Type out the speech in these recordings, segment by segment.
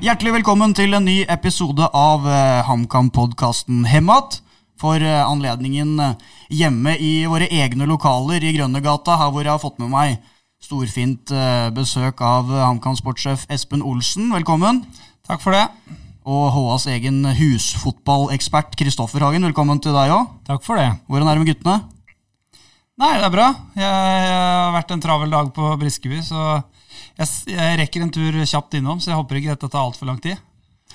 Hjertelig velkommen til en ny episode av uh, HamKam-podkasten Hemat. For uh, anledningen uh, hjemme i våre egne lokaler i Grønnegata, her hvor jeg har fått med meg storfint besøk av HamKam sportssjef Espen Olsen. Velkommen. Takk for det. Og HAs egen husfotballekspert Kristoffer Hagen. Velkommen til deg òg. Takk for det. Hvordan er det med guttene? Nei, det er bra. Jeg, jeg har vært en travel dag på Briskeby, så jeg, rekker en tur kjapt innom, så jeg håper ikke dette tar altfor lang tid.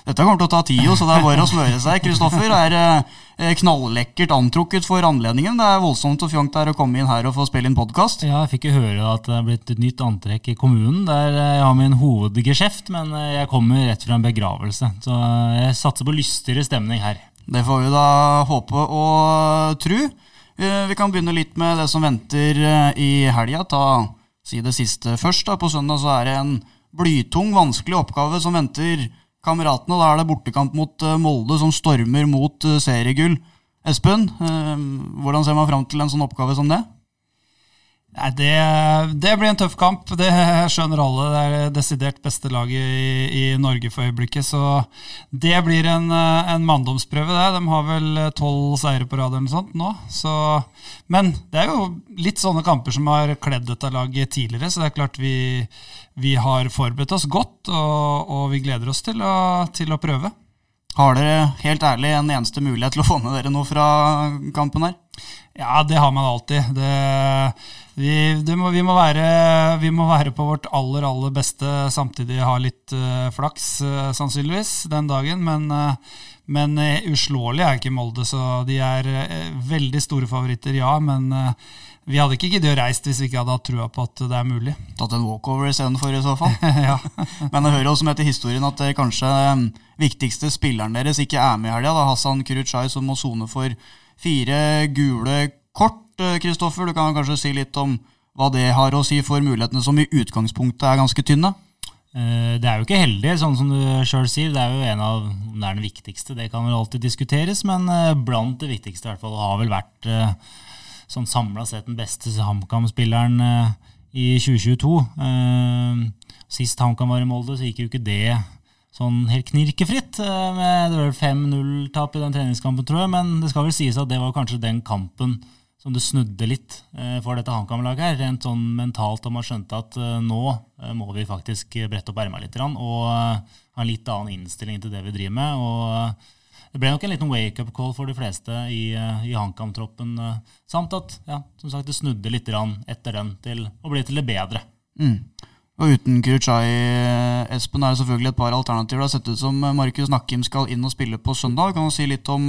Dette kommer til å ta tid, så det er bare å smøre seg. Kristoffer er eh, knalllekkert antrukket for anledningen. Det er voldsomt og fjongt å komme inn her og få spille inn podkast. Ja, jeg fikk jo høre at det er blitt et nytt antrekk i kommunen, der jeg har min hovedgeskjeft, men eh, jeg kommer rett fra en begravelse. Så eh, jeg satser på lystigere stemning her. Det får vi da håpe og tru. Vi kan begynne litt med det som venter i helga. Ta si det siste først. da. På søndag så er det en blytung, vanskelig oppgave som venter kameratene. Da er det bortekamp mot eh, Molde, som stormer mot eh, seriegull. Espen, eh, hvordan ser man fram til en sånn oppgave som det? Nei, det, det, blir en tøff kamp. Det skjønner alle. Det er det desidert beste laget i, i Norge for øyeblikket. Så det blir en, en manndomsprøve, det. De har vel tolv seire på rad eller noe sånt nå. Så, men det er jo litt sånne kamper som har kledd dette laget tidligere, så det er klart vi, vi har forberedt oss godt, og, og vi gleder oss til å, til å prøve. Har dere helt ærlig en eneste mulighet til å få med dere noe fra kampen her? Ja, det har man alltid. Det vi, må, vi, må være, vi, må, være, på vårt aller, aller beste, samtidig ha litt uh, flaks, uh, sannsynligvis, den dagen. Men, uh, men uslåelig er ikke Molde, så de er veldig store favoritter, ja. Men vi hadde ikke giddet å reist hvis vi ikke hadde hatt trua på at det er mulig. Tatt en walkover istedenfor, i så fall. ja. Men jeg hører også med til historien at det kanskje viktigste spilleren deres ikke er med i helga. Hassan Kuruchai som må sone for fire gule kort. Kristoffer, du kan kanskje si litt om hva det har å si for mulighetene som i utgangspunktet er ganske tynne? Eh, det er jo ikke heldig, sånn som du sjøl sier. Det er jo en av det er den viktigste. Det kan vel alltid diskuteres, men eh, blant det viktigste i hvert fall har vel vært eh, sånn samla sett den beste HamKam-spilleren i 2022. Sist HamKam var i Molde, så gikk jo ikke det sånn helt knirkefritt. Med, det var 5-0-tap i den treningskampen, tror jeg, men det skal vel sies at det var kanskje den kampen som det snudde litt eh, for dette HamKam-laget. her, Rent sånn mentalt, og man skjønte at eh, nå eh, må vi faktisk brette opp erma litt og ha en litt annen innstilling til det vi driver med. og det ble nok en liten wake-up call for de fleste i, i HamKam-troppen. Samt at ja, som sagt, det snudde litt etter den til å bli til det bedre. Mm. Og uten Kuruchai, Espen, er det selvfølgelig et par alternativer. Det har sett ut som Markus Nakkim skal inn og spille på søndag. Kan du si litt om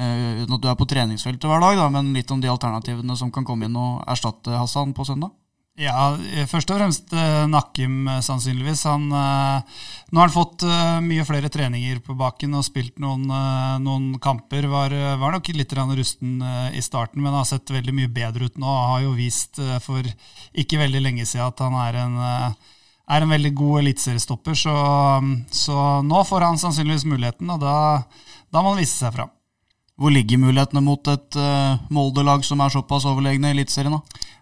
Uh, uten at du er på treningsfeltet hver dag, da, men litt om de alternativene som kan komme inn og erstatte Hassan på søndag? Ja, eh, først og fremst uh, Nakim, sannsynligvis. Han, uh, nå har han fått mye flere treninger på baken og spilt noen, noen kamper. Var, var, nok litt rusten i starten, men har sett veldig mye bedre ut nå. Har jo vist for ikke veldig lenge siden at han er en, er en veldig god eliteseriestopper. Så, så, nå får han sannsynligvis muligheten, og da, da må han vise seg fram. Hvor ligger mulighetene mot et uh, Molde-lag som er såpass overlegne i Eliteserien?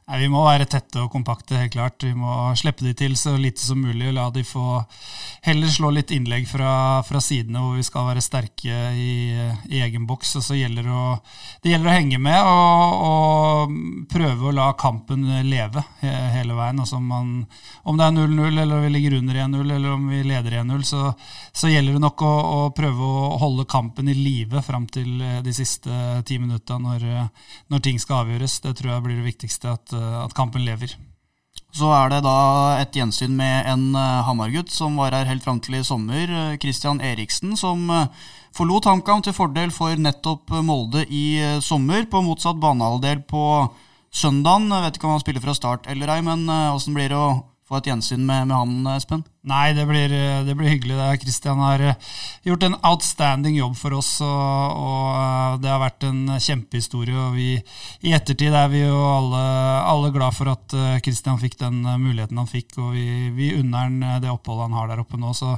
Nei, Vi må være tette og kompakte, helt klart. Vi må slippe de til så lite som mulig. og La de få heller slå litt innlegg fra, fra sidene, hvor vi skal være sterke i, i egen boks. og så gjelder å, Det gjelder å henge med og, og prøve å la kampen leve hele veien. Altså om, man, om, det er 0-0, eller vi ligger under 1-0, eller om vi leder 1-0, så, så, gjelder det nok å, å, prøve å holde kampen i live fram til de siste ti minutta når, når ting skal avgjøres. Det tror jeg blir det viktigste. at Eh, at kampen lever. Så er det da et gjensyn med en uh, Hamar-gutt som var her helt fram til i sommer. Uh, Christian Eriksen, som forlot HamKam til fordel for nettopp Molde i sommer, på motsatt banehalvdel på søndagen. Jeg vet ikke om han spiller fra start eller ei, men åssen blir det å få et gjensyn med, med, han, Espen? Nei, det blir, det blir hyggelig. Det. Kristian har eh, gjort en outstanding jobb for oss, og, og, eh, det har vært en kjempehistorie. og vi, I ettertid er vi jo alle, alle glad for at Kristian eh, fikk den muligheten han fikk, og vi, vi unner han det oppholdet han har der oppe nå. Så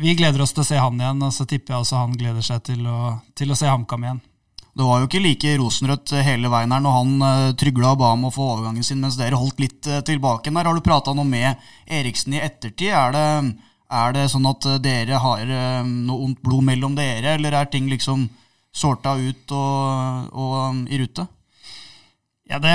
vi gleder oss til å se han igjen, og så tipper jeg også han gleder seg til å, til å se HamKam igjen. Det var jo ikke like rosenrødt hele veien her når han uh, trygla og ba om å få overgangen sin, mens dere holdt litt uh, tilbake. Der. Har du prata noe med Eriksen i ettertid? Er det, Er det sånn at dere har noe ondt blod mellom dere, eller er ting liksom sorta ut og, og i rute? Ja, det,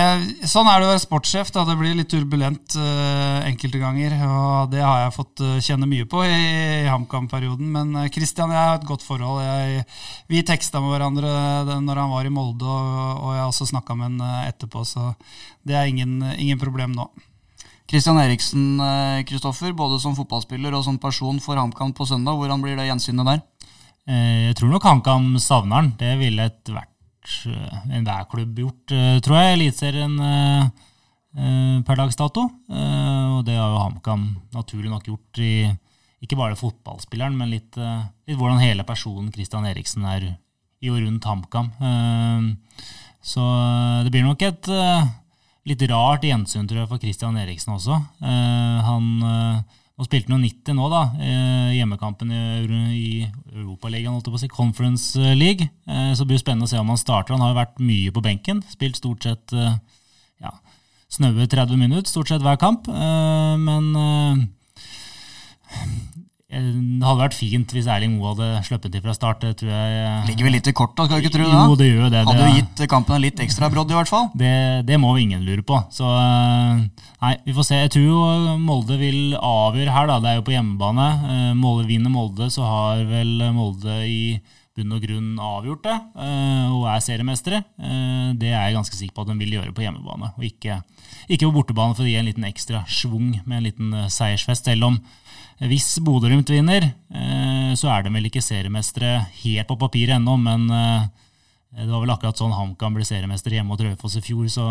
sånn er det å være sportssjef. Da. Det blir litt turbulent uh, enkelte ganger. og Det har jeg fått uh, kjenne mye på i, i HamKam-perioden. Men Kristian uh, og jeg har et godt forhold. Jeg, vi teksta med hverandre når han var i Molde, og, og jeg har også snakka med han uh, etterpå, så det er ingen, ingen problem nå. Kristian Eriksen, Kristoffer, både som fotballspiller og som person for HamKam på søndag. Hvordan blir det gjensynet der? Jeg tror nok HamKam savner han. Det ville et hvert Eh, enhver klubb gjort, eh, tror jeg, Eliteserien eh, per dags dato. Og det har jo HamKam naturlig nok gjort i ikke bare fotballspilleren, men litt, litt, hvordan hele personen Christian Eriksen er i og rundt HamKam. Så det blir nok et litt rart gjensyn tror jeg, for Christian Eriksen også. Han nå spilte han 90 nå, da. Hjemmekampen i Europaligaen, holdt jeg på å si, Conference League. Eh, så det blir spennende å se om han starter. Han har jo vært mye på benken. Spilt stort sett eh, ja, snaue 30 minutter stort sett hver kamp. Eh, men Eh, det hadde vært fint hvis Erling Moe hadde sluppet til fra start. det tror jeg... Eh, Ligger vel litt i korta, skal du ikke tro det? Jo, det gjør det. Hadde jo gitt kampen en litt ekstra brodd, i hvert fall. Det, det må ingen lure på. Så eh, nei, vi får se. Jeg tror jo Molde vil avgjøre her, da. Det er jo på hjemmebane. Molde vinner Molde, så har vel Molde i bunn og grunn avgjort det, og er seriemestere. Det er jeg ganske sikker på at de vil gjøre på hjemmebane, og ikke, ikke på bortebane for å gi en liten ekstra schwung med en liten seiersfest. Selv om hvis Bodø-Glimt vinner, eh, så er de vel ikke seriemestere helt på papiret ennå, men eh, det var vel akkurat sånn HamKam ble seriemester hjemme mot Raufoss i fjor, så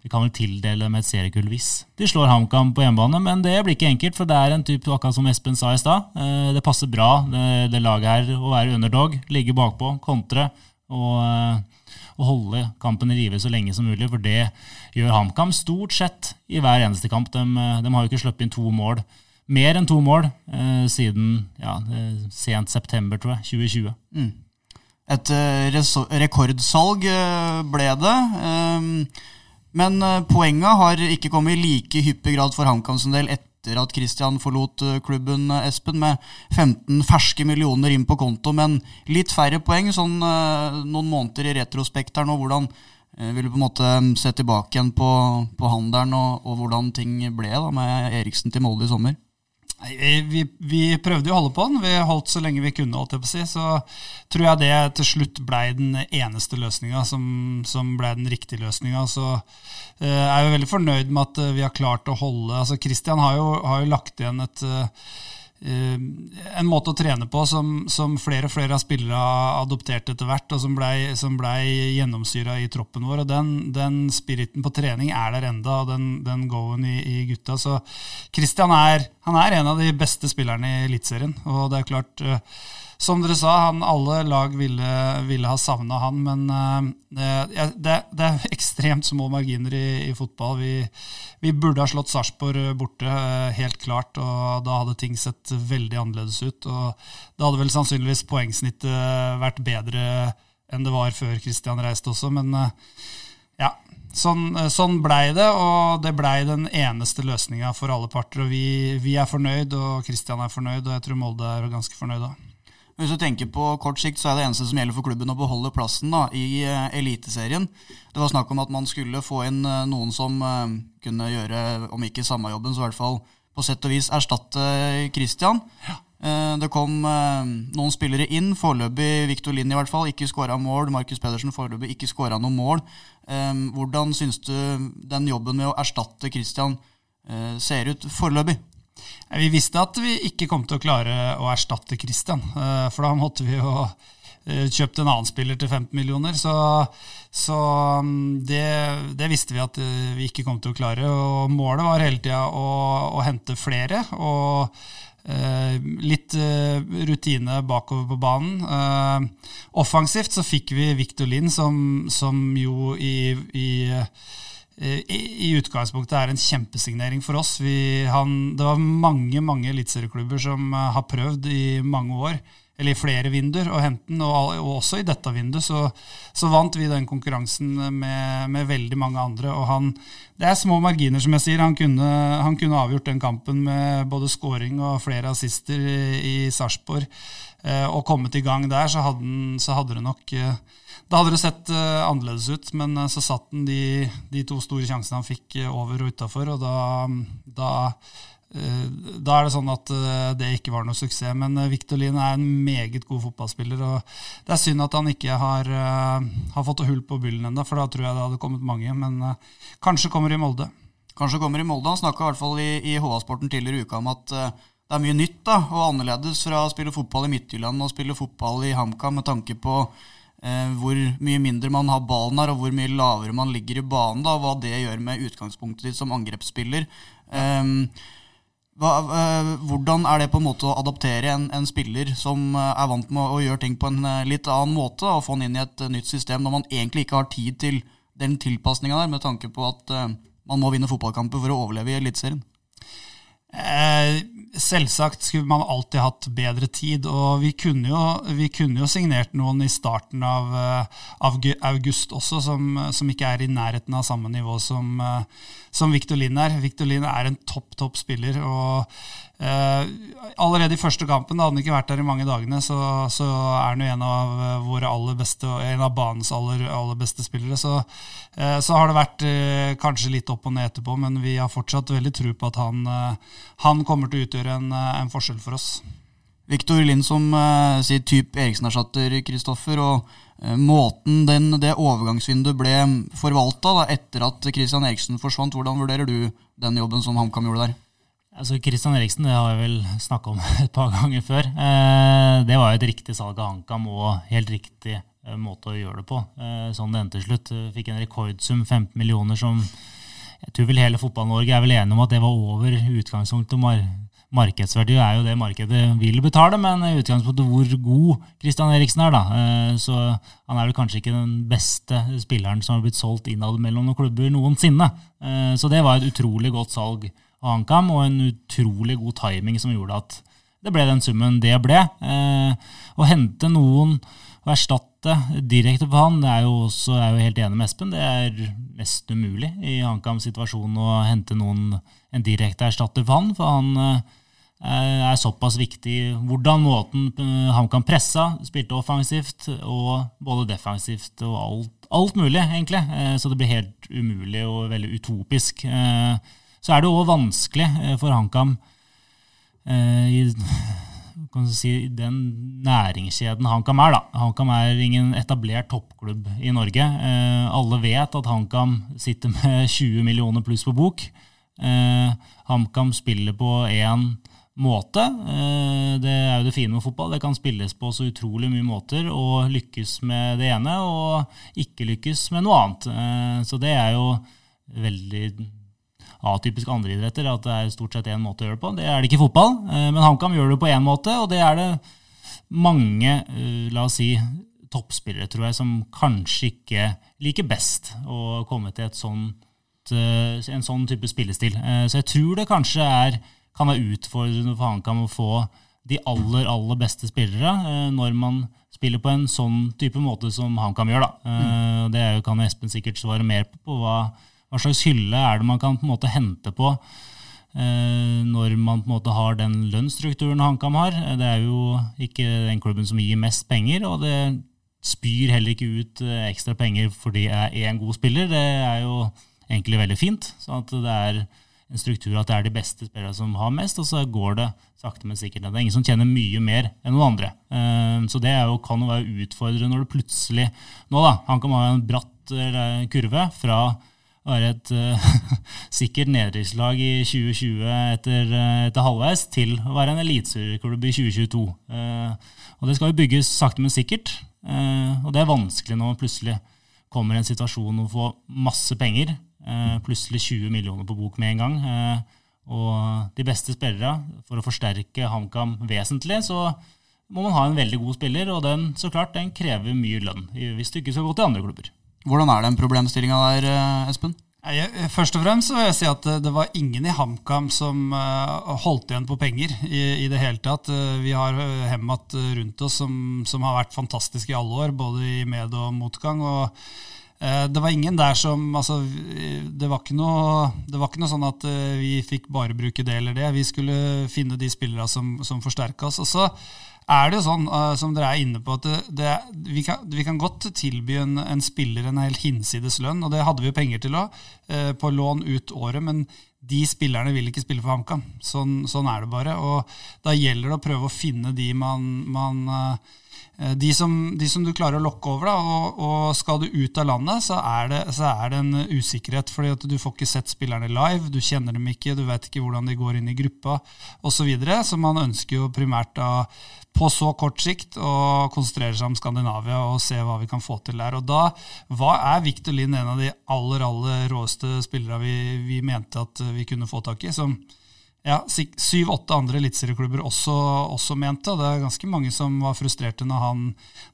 vi kan vel tildele dem et seriekull hvis de slår HamKam på hjemmebane. Men det blir ikke enkelt, for det er en type, akkurat som Espen sa i stad. Eh, det passer bra, det, det laget her, å være underdog, ligge bakpå, kontre og, og holde kampen i live så lenge som mulig. For det gjør HamKam stort sett i hver eneste kamp. De, de har jo ikke sluppet inn to mål mer enn to mål eh, siden ja, sent september, tror jeg, 2020. Mm. Et uh, rekordsalg uh, ble det. Um, men poenga har ikke kommet i like hyppig grad for HamKam sin del etter at Christian forlot klubben, Espen, med 15 ferske millioner inn på konto, men litt færre poeng sånn noen måneder i retrospekt her nå. Hvordan vil du på en måte se tilbake igjen på, på handelen og, og, hvordan ting ble da med Eriksen til Molde i sommer? Nei, vi, vi, prøvde jo å holde på den. Vi holdt så lenge vi kunne. holdt jeg på å si, Så tror jeg det til slutt blei den eneste løsninga som, som blei den riktige løsninga. Så uh, er jeg jo veldig fornøyd med at uh, vi har klart å holde altså Christian har jo, har jo lagt igjen et Eh, en måte å trene på som, som, flere og flere av spillere har adoptert etter hvert, og som blei ble gjennomsyra i troppen vår. og Den, den spiriten på trening er der enda, og den, den go-en i, i, gutta. Så Christian er, er en av de beste spillerne i Eliteserien. Og det er klart uh, som dere sa, han, alle lag ville, ville ha savna han, men uh, det, det, det, er ekstremt små marginer i, i fotball. Vi, vi, burde ha slått Sarpsborg borte, uh, helt klart, og da hadde ting sett veldig annerledes ut. Og da hadde vel sannsynligvis poengsnittet vært bedre enn det var før Kristian reiste også, men uh, ja. Sånn, sånn blei det, og det blei den eneste løsninga for alle parter. og vi, vi, er fornøyd, og Kristian er fornøyd, og jeg tror Molde er ganske fornøyd òg. Hvis du tenker på kort sikt, så er det eneste som gjelder for klubben å beholde plassen da, i uh, Eliteserien. Det var snakk om at man skulle få inn uh, noen som uh, kunne gjøre, om ikke samme jobben, så i hvert fall på sett og vis erstatte Christian. Ja. Det kom noen spillere inn, foreløpig Viktor Lind i hvert fall, ikke skåra mål. Markus Pedersen foreløpig ikke skåra noe mål. Hvordan syns du den jobben med å erstatte Christian ser ut foreløpig? Vi visste at vi ikke kom til å klare å erstatte Christian, eh, for da måtte vi jo eh, kjøpt en annen spiller til 15 millioner. Så, så mm, det, det, visste vi at eh, vi ikke kom til å klare. Og målet var hele tida å, å, hente flere. Og eh, litt rutine bakover på banen. Eh, offensivt så fikk vi Victor Lind, som, som jo i, i i, utgangspunktet er en kjempesignering for oss. Vi, han, det var mange mange eliteserieklubber som uh, har prøvd i mange år eller i flere vinduer, å hente den. Og, og også i dette vinduet så, så, vant vi den konkurransen med, med, veldig mange andre. Og han Det er små marginer, som jeg sier. Han kunne, han kunne avgjort den kampen med både scoring og flere assister i, i Sarpsborg. Eh, og kommet i gang der, så hadde, den, så hadde det nok eh, da hadde det sett uh, annerledes ut, men uh, så satt han de, de, to store sjansene han fikk uh, over og utafor, og da, da, da, er det sånn at det ikke var noe suksess. Men Victor Lien er en meget god fotballspiller, og det er synd at han ikke har, har fått hull på byllen ennå, for da tror jeg det hadde kommet mange. Men kanskje kommer i Molde. Kanskje kommer i Molde. Han snakka i hvert fall i, i HA-sporten tidligere i uka om at det er mye nytt da, og annerledes fra å spille fotball i Midtjylland og spille fotball i HamKam med tanke på eh, hvor mye mindre man har ballen her, og hvor mye lavere man ligger i banen, da, og hva det gjør med utgangspunktet ditt som angrepsspiller. Ja. eh, hvordan er det på en måte å adaptere en, en, spiller som eh, er vant med å gjøre ting på en eh, litt annen måte, og få han inn i et nytt system når man egentlig ikke har tid til den tilpasninga der, med tanke på at eh, man må vinne fotballkamper for å overleve i Eliteserien? Eh, selvsagt skulle man alltid hatt bedre tid, og vi kunne jo, vi kunne jo signert noen i starten av, eh, av august også, som, som, ikke er i nærheten av samme nivå som, eh, som Victor Lind er. Victor Lind er en topp, topp spiller. og allerede i første kampen, da hadde han ikke vært der i mange dagene, så, så er han jo en av uh, våre aller beste, en av banens aller, aller beste spillere. Så, uh, så, har det vært kanskje litt opp og ned etterpå, men vi har fortsatt veldig tro på at han, han kommer til å utgjøre en, en forskjell for oss. Viktor Lind som sier typ Eriksen-erstatter, Kristoffer. og Måten den, det overgangsvinduet ble forvalta etter at Christian Eriksen forsvant, hvordan vurderer du den jobben som HamKam gjorde der? Altså Christian Eriksen det har jeg vel snakka om et par ganger før. Eh, det var jo et riktig salg av HamKam og helt riktig eh, måte å gjøre det på. Eh, sånn det endte til slutt. Fikk en rekordsum, 15 millioner, som jeg tror vel hele Fotball-Norge er vel enige om at det var over utgangspunktet. Mar markedsverdi er jo det markedet vil betale, men i utgangspunktet hvor god Christian Eriksen er, da. Så han er vel kanskje ikke den beste spilleren som har blitt solgt innad mellom noen klubber noensinne. Så det var et utrolig godt salg HamKam, og en utrolig god timing som gjorde at det ble den summen det ble. Eh, å hente noen og erstatte direkte på han, det er jo også, jeg er jo helt enig med Espen, det er nesten umulig i HamKams situasjon å hente noen en direkte erstatter for han. For han eh, er såpass viktig hvordan måten eh, kan presse, spilte offensivt og både defensivt og alt, alt mulig, egentlig. Eh, så det blir helt umulig og veldig utopisk. Eh, så er det òg vanskelig eh, for HamKam eh, i si, den næringskjeden HamKam er. da. HamKam er ingen etablert toppklubb i Norge. Eh, alle vet at HamKam sitter med 20 millioner pluss på bok. HamKam spiller på én måte. Det er jo det fine med fotball. Det kan spilles på så utrolig mye måter og lykkes med det ene og ikke lykkes med noe annet. Så det er jo veldig atypisk andre idretter, at det er stort sett én måte å gjøre det på. Det er det ikke i fotball, eh, men HamKam gjør det på én måte, og det er det mange, eh, la oss si, toppspillere, tror jeg, som kanskje ikke liker best å komme til sånt, eh, en sånn type spillestil. Så jeg tror det kanskje er, kan være utfordrende for HamKam å få de aller, aller beste spillere når man spiller på en sånn type måte som HamKam gjør. Da. Mm. Det kan Espen sikkert svare mer på, på hva hva slags hylle er det man kan på en måte hente på eh, når man på en måte har den lønnsstrukturen HamKam har? Det er jo ikke den klubben som gir mest penger, og det spyr heller ikke ut eh, ekstra penger fordi jeg er en god spiller. Det er jo egentlig veldig fint. sånn at det er en struktur at det er de beste spillerne som har mest, og så går det sakte, men sikkert. Det er ingen som tjener mye mer enn noen andre. Eh, så det jo, kan jo være utfordrende når det plutselig Nå, da. Han kan ha en bratt kurve fra være et uh, sikkert nedrykkslag i 2020 etter, uh, etter, halvveis til å være en eliteserieklubb i 2022. Uh, eh, og det skal jo bygges sakte, men sikkert. og det er vanskelig når man plutselig kommer i en situasjon og får masse penger. plutselig 20 millioner på bok med en gang. og de beste spillerne, for å forsterke HamKam vesentlig, så må man ha en veldig god spiller, og den, så klart, den krever mye lønn. Hvis du ikke skal gå til andre klubber. Hvordan er den problemstillinga der, eh, Espen? Først og fremst vil jeg si at det var ingen i HamKam som holdt igjen på penger i, i det hele tatt. Vi har Hemmat rundt oss som, som, har vært fantastisk i alle år, både i med- og motgang. og det var ingen der som altså, det, var ikke noe, det var ikke noe sånn at vi fikk bare bruke det eller det. Vi skulle finne de spillerne som, som forsterka oss. Og så er det sånn, uh, som dere er inne på, at det, det, vi, kan, vi, kan, godt tilby en, en, spiller en helt hinsides lønn, og det hadde vi jo penger til òg, uh, på lån ut året. men de spillerne vil ikke spille for HamKam. Sånn, sånn, er det bare. Og da gjelder det å prøve å finne de man, man uh, Eh, de som, de som, du klarer å lokke over, da, og, og, skal du ut av landet, så er det, så er det en usikkerhet. fordi du får ikke sett spillerne live, du kjenner dem ikke, du vet ikke hvordan de går inn i gruppa osv. Så, videre. så man ønsker jo primært da på så kort sikt å konsentrere seg om Skandinavia og se hva vi kan få til der. Og da hva er Victor Lind en av de aller aller råeste spillerne vi, vi mente at vi kunne få tak i. som ja, syv-åtte andre eliteserieklubber også, også, mente. Det er ganske mange som var frustrerte når han,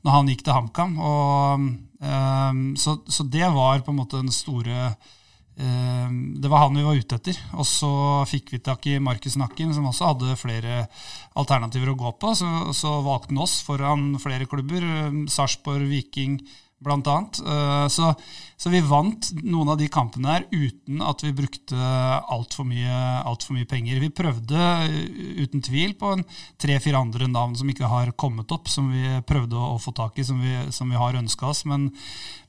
når han gikk til HamKam. Um, så, så, det var på en måte den store um, Det var han vi var ute etter. Og så fikk vi tak i Markus Nakken, som også hadde flere alternativer å gå på. Så, så valgte han oss foran flere klubber. Um, Sarpsborg, Viking, blant annet. Uh, så så vi vant noen av de kampene her uten at vi brukte altfor mye, alt for mye penger. Vi prøvde eh, uten tvil på en tre-fire andre navn som ikke har kommet opp, som vi prøvde å, få tak i, som vi, som vi har ønska oss. Men,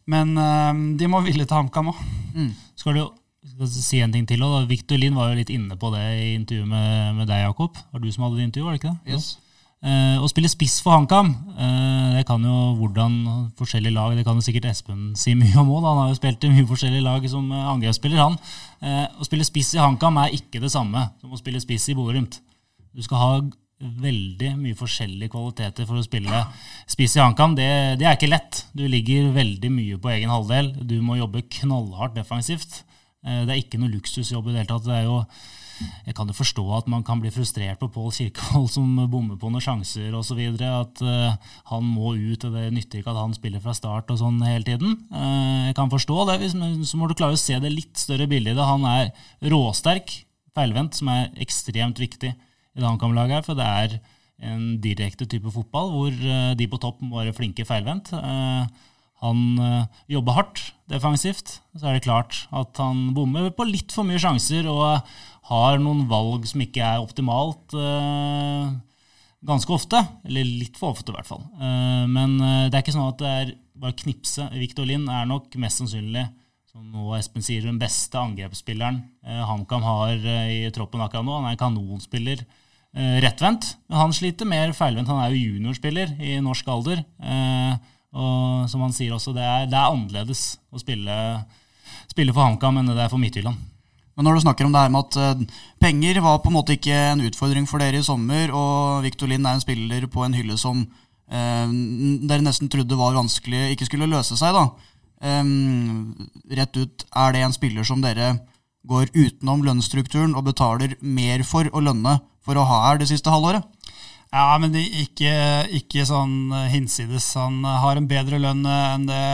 men, eh, de må ville til HamKam òg. Mm. Skal du si en ting til? Victor Lind var jo litt inne på det i intervjuet med, med deg, Jakob. Var du som hadde det intervjuet, var det ikke det? Yes. Uh, å spille spiss for HamKam, uh, det kan jo hvordan forskjellige lag Det kan jo sikkert Espen si mye om òg, han har jo spilt i mye forskjellige lag som uh, angrepsspiller. han. Uh, å spille spiss i HamKam er ikke det samme som å spille spiss i Bodø-Glimt. Du skal ha veldig mye forskjellige kvaliteter for å spille spiss i HamKam. Det, det, er ikke lett. Du ligger veldig mye på egen halvdel. Du må jobbe knallhardt defensivt. det er ikke noe luksusjobb i det hele tatt. Det er jo jeg kan jo forstå at man kan bli frustrert på Pål Kirkevold som bommer på noen sjanser osv. At uh, han må ut, og det nytter ikke at han spiller fra start og sånn hele tiden. Uh, jeg kan forstå det, men så må du klare å se det litt større bildet i det. Han er råsterk, feilvendt, som er ekstremt viktig i det HamKam-laget her. For det er en direkte type fotball hvor uh, de på topp må være flinke feilvendt. Han jobber hardt defensivt. Så er det klart at han bommer på litt for mye sjanser. og har noen valg som ikke er optimalt uh, ganske ofte. Eller litt for ofte, i hvert fall. Uh, men uh, det er ikke sånn at det er bare knipse. Victor Lind er nok mest sannsynlig, som nå Espen sier, den beste angrepsspilleren HamKam har i troppen akkurat nå. Han er en kanonspiller rettvendt. Han sliter mer feilvendt. Han er jo juniorspiller i norsk alder. og som han sier også, det er, det er annerledes å spille, spille for HamKam enn det er for Midtjylland. Men når du snakker om det her med at uh, penger var på en måte ikke en utfordring for dere i sommer, og Victor Lind er en spiller på en hylle som eh, dere nesten trodde var vanskelig, ikke skulle løse seg, da. Eh, rett ut, er det en spiller som dere går utenom lønnsstrukturen og betaler mer for å lønne for å ha her det siste halvåret? Ja, men ikke, ikke sånn hinsides. Han har en bedre lønn enn det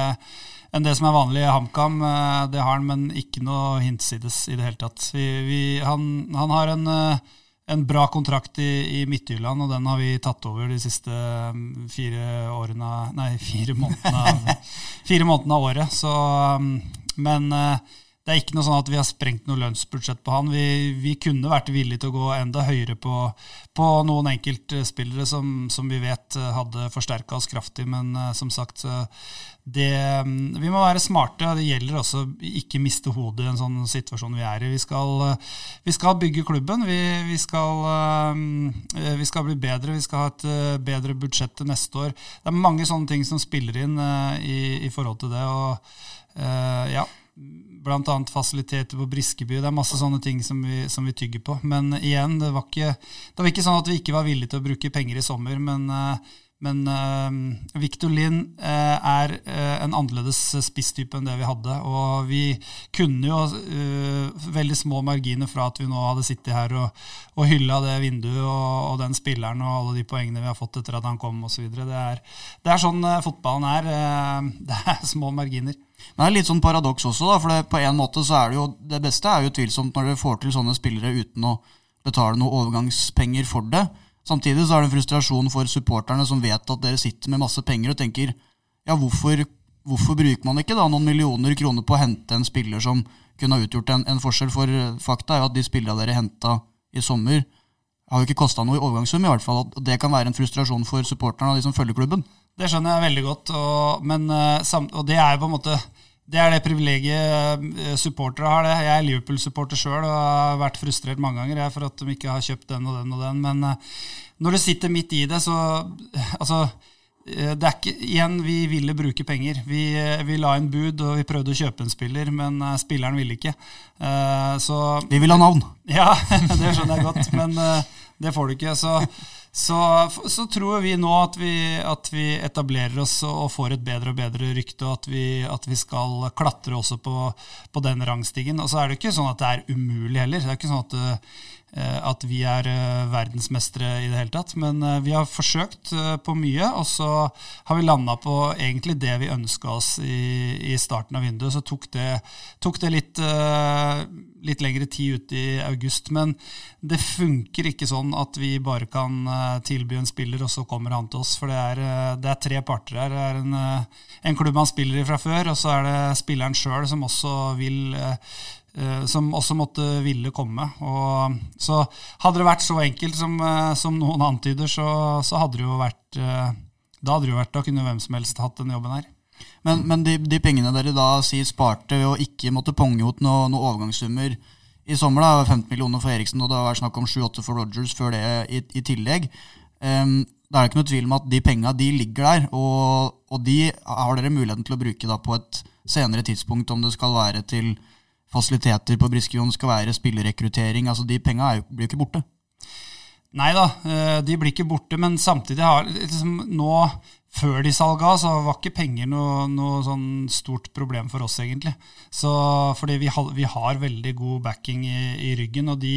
enn det som er vanlig i HamKam. Eh, det har han, men ikke noe hinsides i det hele tatt. Vi, vi, han, han, har en, eh, en, bra kontrakt i, i Midtjylland, og den har vi tatt over de siste mm, fire årene Nei, fire månedene, fire månedene av året. Så, mm, men eh, det er ikke noe sånn at vi har sprengt noe lønnsbudsjett på han. Vi, vi kunne vært villige til å gå enda høyere på, på noen enkeltspillere som, som vi vet hadde forsterka oss kraftig, men som sagt det, vi må være smarte. Det gjelder også ikke miste hodet i en sånn situasjon vi er i. Vi skal, vi skal bygge klubben. Vi, vi, skal, eh, vi, skal, bli bedre. Vi skal ha et eh, bedre budsjett til neste år. Det er mange sånne ting som spiller inn eh, i, i forhold til det. og ja, bl.a. fasiliteter på Briskeby. Det er masse sånne ting som vi, som vi tygger på. Men igjen, det var, ikke, det var, ikke, sånn at vi ikke var villige til å bruke penger i sommer. Men, men uh, Victor Lind uh, er uh, en annerledes spisstype enn det vi hadde. Og vi kunne jo veldig små marginer fra at vi nå hadde sittet her og, og hylla det vinduet og, og, den spilleren og alle de poengene vi har fått etter at han kom osv. Det, er, det er sånn fotballen er. det er små marginer. Det er litt sånn paradoks også, da, for det, på en måte så er det jo det beste er jo tvilsomt når dere får til sånne spillere uten å betale noe overgangspenger for det. Samtidig så er det en frustrasjon for supporterne som vet at dere sitter med masse penger og tenker ja, hvorfor, hvorfor bruker man ikke da noen millioner kroner på å hente en spiller som kunne ha utgjort en, en forskjell? For fakta er jo at de spillerne dere henta i sommer, har jo ikke kosta noe i overgangssum, i hvert fall. Og det kan være en frustrasjon for supporterne og de som følger klubben. Det skjønner jeg veldig godt, og, men, eh, og det er jo på en måte det er det privilegiet eh, supportere har. det. Jeg er Liverpool-supporter sjøl og har vært frustrert mange ganger for at de ikke har kjøpt den og den og den. Men eh, når du sitter midt i det, så Altså, eh, det er ikke Igjen, vi ville bruke penger. Vi, vi la inn bud, og vi prøvde å kjøpe en spiller, men spilleren ville ikke. Så Vi vil ha navn. Ja, det skjønner jeg godt, men det får du ikke. Så så, så, tror vi nå at vi, at vi, etablerer oss og får et bedre og bedre rykte, og at vi, at vi skal klatre også på, på den rangstigen. Og så er det ikke sånn at det er umulig heller. Det er ikke sånn at at vi er eh, verdensmestere i det hele tatt. Men eh, vi har forsøkt på mye, og så har vi landa på egentlig det vi ønska oss i, i, starten av vinduet. Så tok det, tok det litt, litt, lengre tid ut i august. Men det funker ikke sånn at vi bare kan tilby en spiller, og så kommer han til oss. For det er, det er tre parter her. Det er en, en klubb han spiller i fra før, og så er det spilleren sjøl som også vil Eh, som også måtte ville komme. Og så hadde det vært så enkelt som, eh, som noen antyder, så, så, hadde det jo vært eh, Da hadde det jo vært, da kunne hvem som helst hatt den jobben her. Men, men de, de, pengene dere da sier sparte ved å ikke måtte ponge ut noen noe overgangssummer i sommer, da, 15 millioner for Eriksen, og det har vært snakk om 7-8 for Rogers før det i, i tillegg. Um, da er det ikke noe tvil om at de penga de ligger der, og, og, de har dere muligheten til å bruke da på et senere tidspunkt, om det skal være til fasiliteter på Briskevjon skal være spillerekruttering. altså De penga blir jo ikke borte. Nei da, eh, de blir ikke borte, men samtidig har liksom, nå før de salga, så var ikke penger noe, noe sånn stort problem for oss, egentlig. Så, fordi vi, har, vi har veldig god backing i, i ryggen, og de,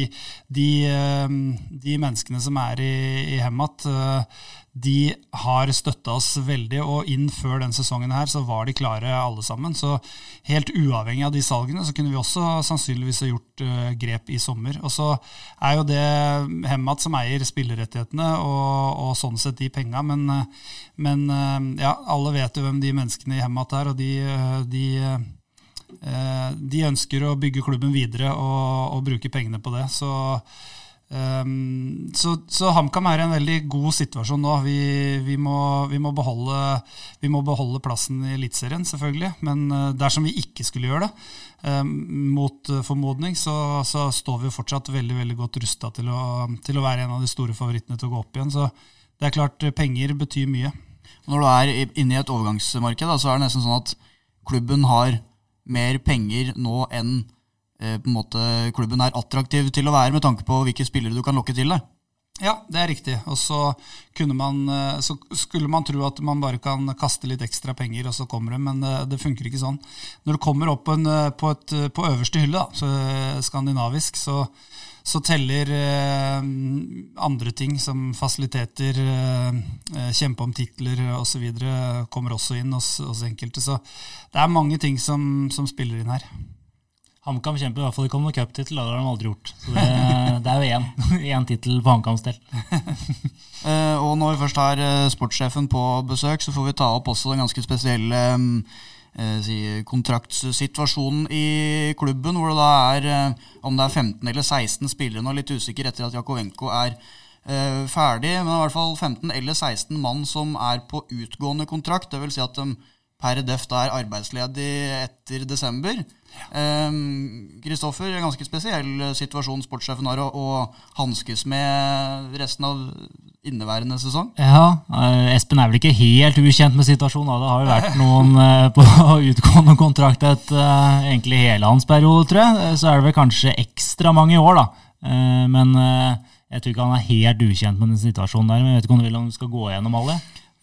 de, eh, de, menneskene som er i, i Hemat, eh, de har støtta oss veldig, og inn før den sesongen her så var de klare alle sammen. Så helt uavhengig av de salgene så kunne vi også sannsynligvis ha gjort uh, grep i sommer. Og så er jo det Hemmat som eier spillerettighetene, og, og sånn sett de penga, men, men uh, ja, alle vet jo hvem de menneskene i Hemmat er, og de, de uh, de ønsker å bygge klubben videre og, og bruke pengene på det. Så Um, så, så HamKam er i en veldig god situasjon nå. Vi, vi, må, vi, må, beholde, vi må beholde, plassen i Eliteserien, selvfølgelig. Men uh, dersom vi ikke skulle gjøre det, um, mot uh, formodning, så, så, står vi jo fortsatt veldig veldig godt rusta til, til, å være en av de store favorittene til å gå opp igjen. Så det er klart, penger betyr mye. Når du er inne i et overgangsmarked, da, så er det nesten sånn at klubben har mer penger nå enn Eh, på en måte klubben er attraktiv til å være, med tanke på hvilke spillere du kan lokke til deg. Ja, det er riktig. Og så, man, eh, så, skulle man tro at man bare kan kaste litt ekstra penger, og så kommer det, men det, det funker ikke sånn. Når du kommer opp en, eh, på, et, på, øverste hylle, da, så, skandinavisk, så, så teller eh, andre ting som fasiliteter, eh, kjempe om titler osv. kommer også inn hos, hos, enkelte. Så det er mange ting som, som spiller inn her. HamKam kjemper i hvert fall ikke om noen cuptittel. Det har de aldri gjort. Så det, det er jo én, tittel på HamKams del. uh, og når vi først har uh, sportssjefen på besøk, så får vi ta opp også den ganske spesielle um, uh, si, i klubben, hvor det da er om det er 15 eller 16 spillere nå, litt usikker etter at Jakovenko er ferdig, men i hvert fall 15 eller 16 mann som er på utgående kontrakt. Det vil si at de per def er arbeidsledig etter desember. Kristoffer, um, en ganske spesiell situasjon sportssjefen har å, å hanskes med resten av inneværende sesong? Ja, uh, Espen er vel ikke helt ukjent med situasjonen. Da. Det har jo vært noen uh, på utgående kontrakt et, uh, egentlig hele hans periode, tror jeg. Så er det vel kanskje ekstra mange i år, da. Men jeg tror ikke han er helt ukjent med den situasjonen der. Men jeg vet ikke om du vil om du skal gå gjennom alle?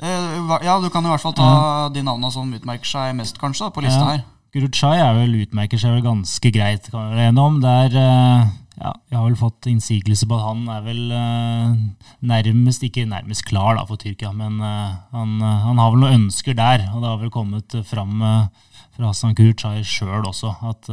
Eh, ja, du kan i hvert fall ta de navnene som utmerker seg mest, kanskje, da, på lista Ja. her. Guruchai er vel, utmerker seg vel ganske greit, kan vi være enige om. Der, eh, ja, jeg har vel fått innsigelse på at han er vel eh, nærmest, ikke nærmest klar da, for Tyrkia, men eh, han, han har vel noen ønsker der. Og det har vel kommet fram fra Hassan Guruchai sjøl også at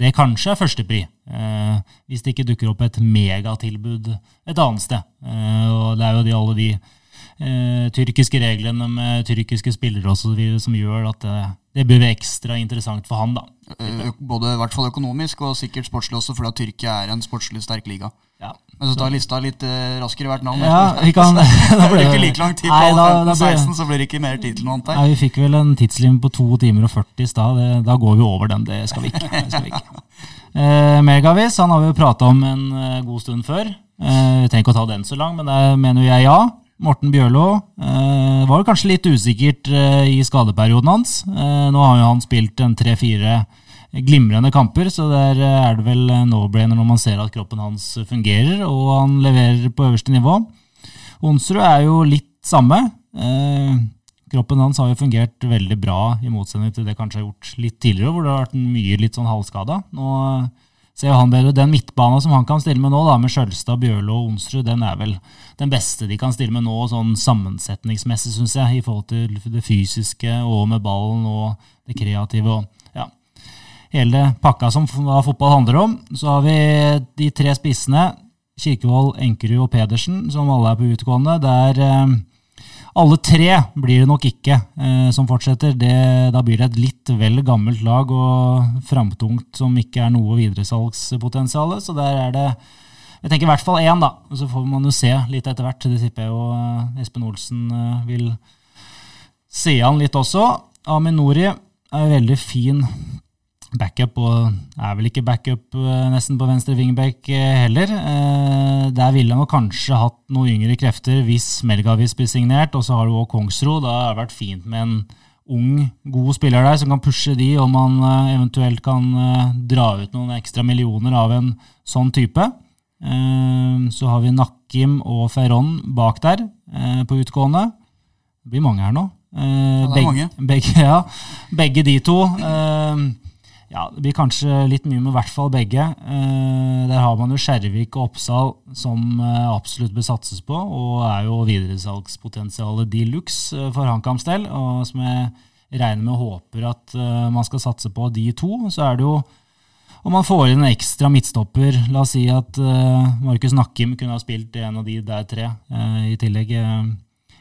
det kanskje er førstepri. Eh, hvis det ikke dukker opp et megatilbud et annet sted. Eh, og det er jo de, alle de eh, tyrkiske reglene med tyrkiske spillere videre som gjør at det, det bør være ekstra interessant for han. da. Eh, Både i hvert fall økonomisk og sikkert sportslig også, fordi at Tyrkia er en sportslig sterk liga. Ja. Men så tar lista litt eh, raskere hvert navn. Ja, vi kan, da Det ble ikke like lang tid på alle da- da 15-16, så blir det ikke mer tid til noe annet Nei. Vi fikk vel en tidslim på 2 timer og 40 i stad. Da går vi over den. Det skal vi ikke. Det skal vi ikke. Eh, Megavis han har vi jo prata om en eh, god stund før. Eh, vi trenger ikke å ta den så lang, men der mener jeg ja. Morten Bjørlo eh, var kanskje litt usikkert eh, i skadeperioden hans. Eh, nå har jo han spilt en tre-fire glimrende kamper, så der eh, er det vel no-brainer når man ser at kroppen hans fungerer og han leverer på øverste nivå. Onsrud er jo litt samme. Eh, kroppen hans har jo fungert veldig bra, i motsetning til det kanskje har gjort litt tidligere, hvor det har vært mye litt sånn halvskada. Nå ser han bedre. Den midtbana som han kan stille med nå, da, med Skjølstad, Bjørlo og Onsrud, den er vel den beste de kan stille med nå, sånn sammensetningsmessig, syns jeg, i forhold til det fysiske og med ballen og det kreative. og ja, hele pakka som fotball handler om. Så har vi de tre spissene, Kirkevold, Enkerud og Pedersen, som alle er på utgående. Der eh, alle tre blir det nok ikke eh, som fortsetter. Det, da blir det et litt vel gammelt lag og framtungt som ikke er noe videresalgspotensial. Så der er det jeg tenker i hvert fall én, da. Så får man jo se litt etter hvert. Det tipper jeg jo eh, Espen Olsen eh, vil se an litt også. Aminori er veldig fin backup, og er vel ikke backup eh, nesten på venstre wingback eh, heller. Eh, Der ville han kanskje hatt noen yngre krefter hvis Melgavis blir signert, og så har du også Kongsro. Da har det vært fint med en ung, god spiller der som kan pushe de, om man eventuelt kan dra ut noen ekstra millioner av en sånn type. Så har vi Nakkim og Ferron bak der på utgående. Det blir mange her nå. Ja, det er begge, mange. Begge, ja, begge de to. Ja, Det blir kanskje litt mye med i hvert fall begge. Eh, der har man jo Skjervik og Oppsal som eh, absolutt bør satses på, og er jo videresalgspotensialet de luxe eh, for HamKams del. Og som jeg regner med og håper at man skal satse på de to, så er det jo om man får inn en ekstra midtstopper, la oss si at Markus Nakkim kunne ha spilt en av de der tre i tillegg.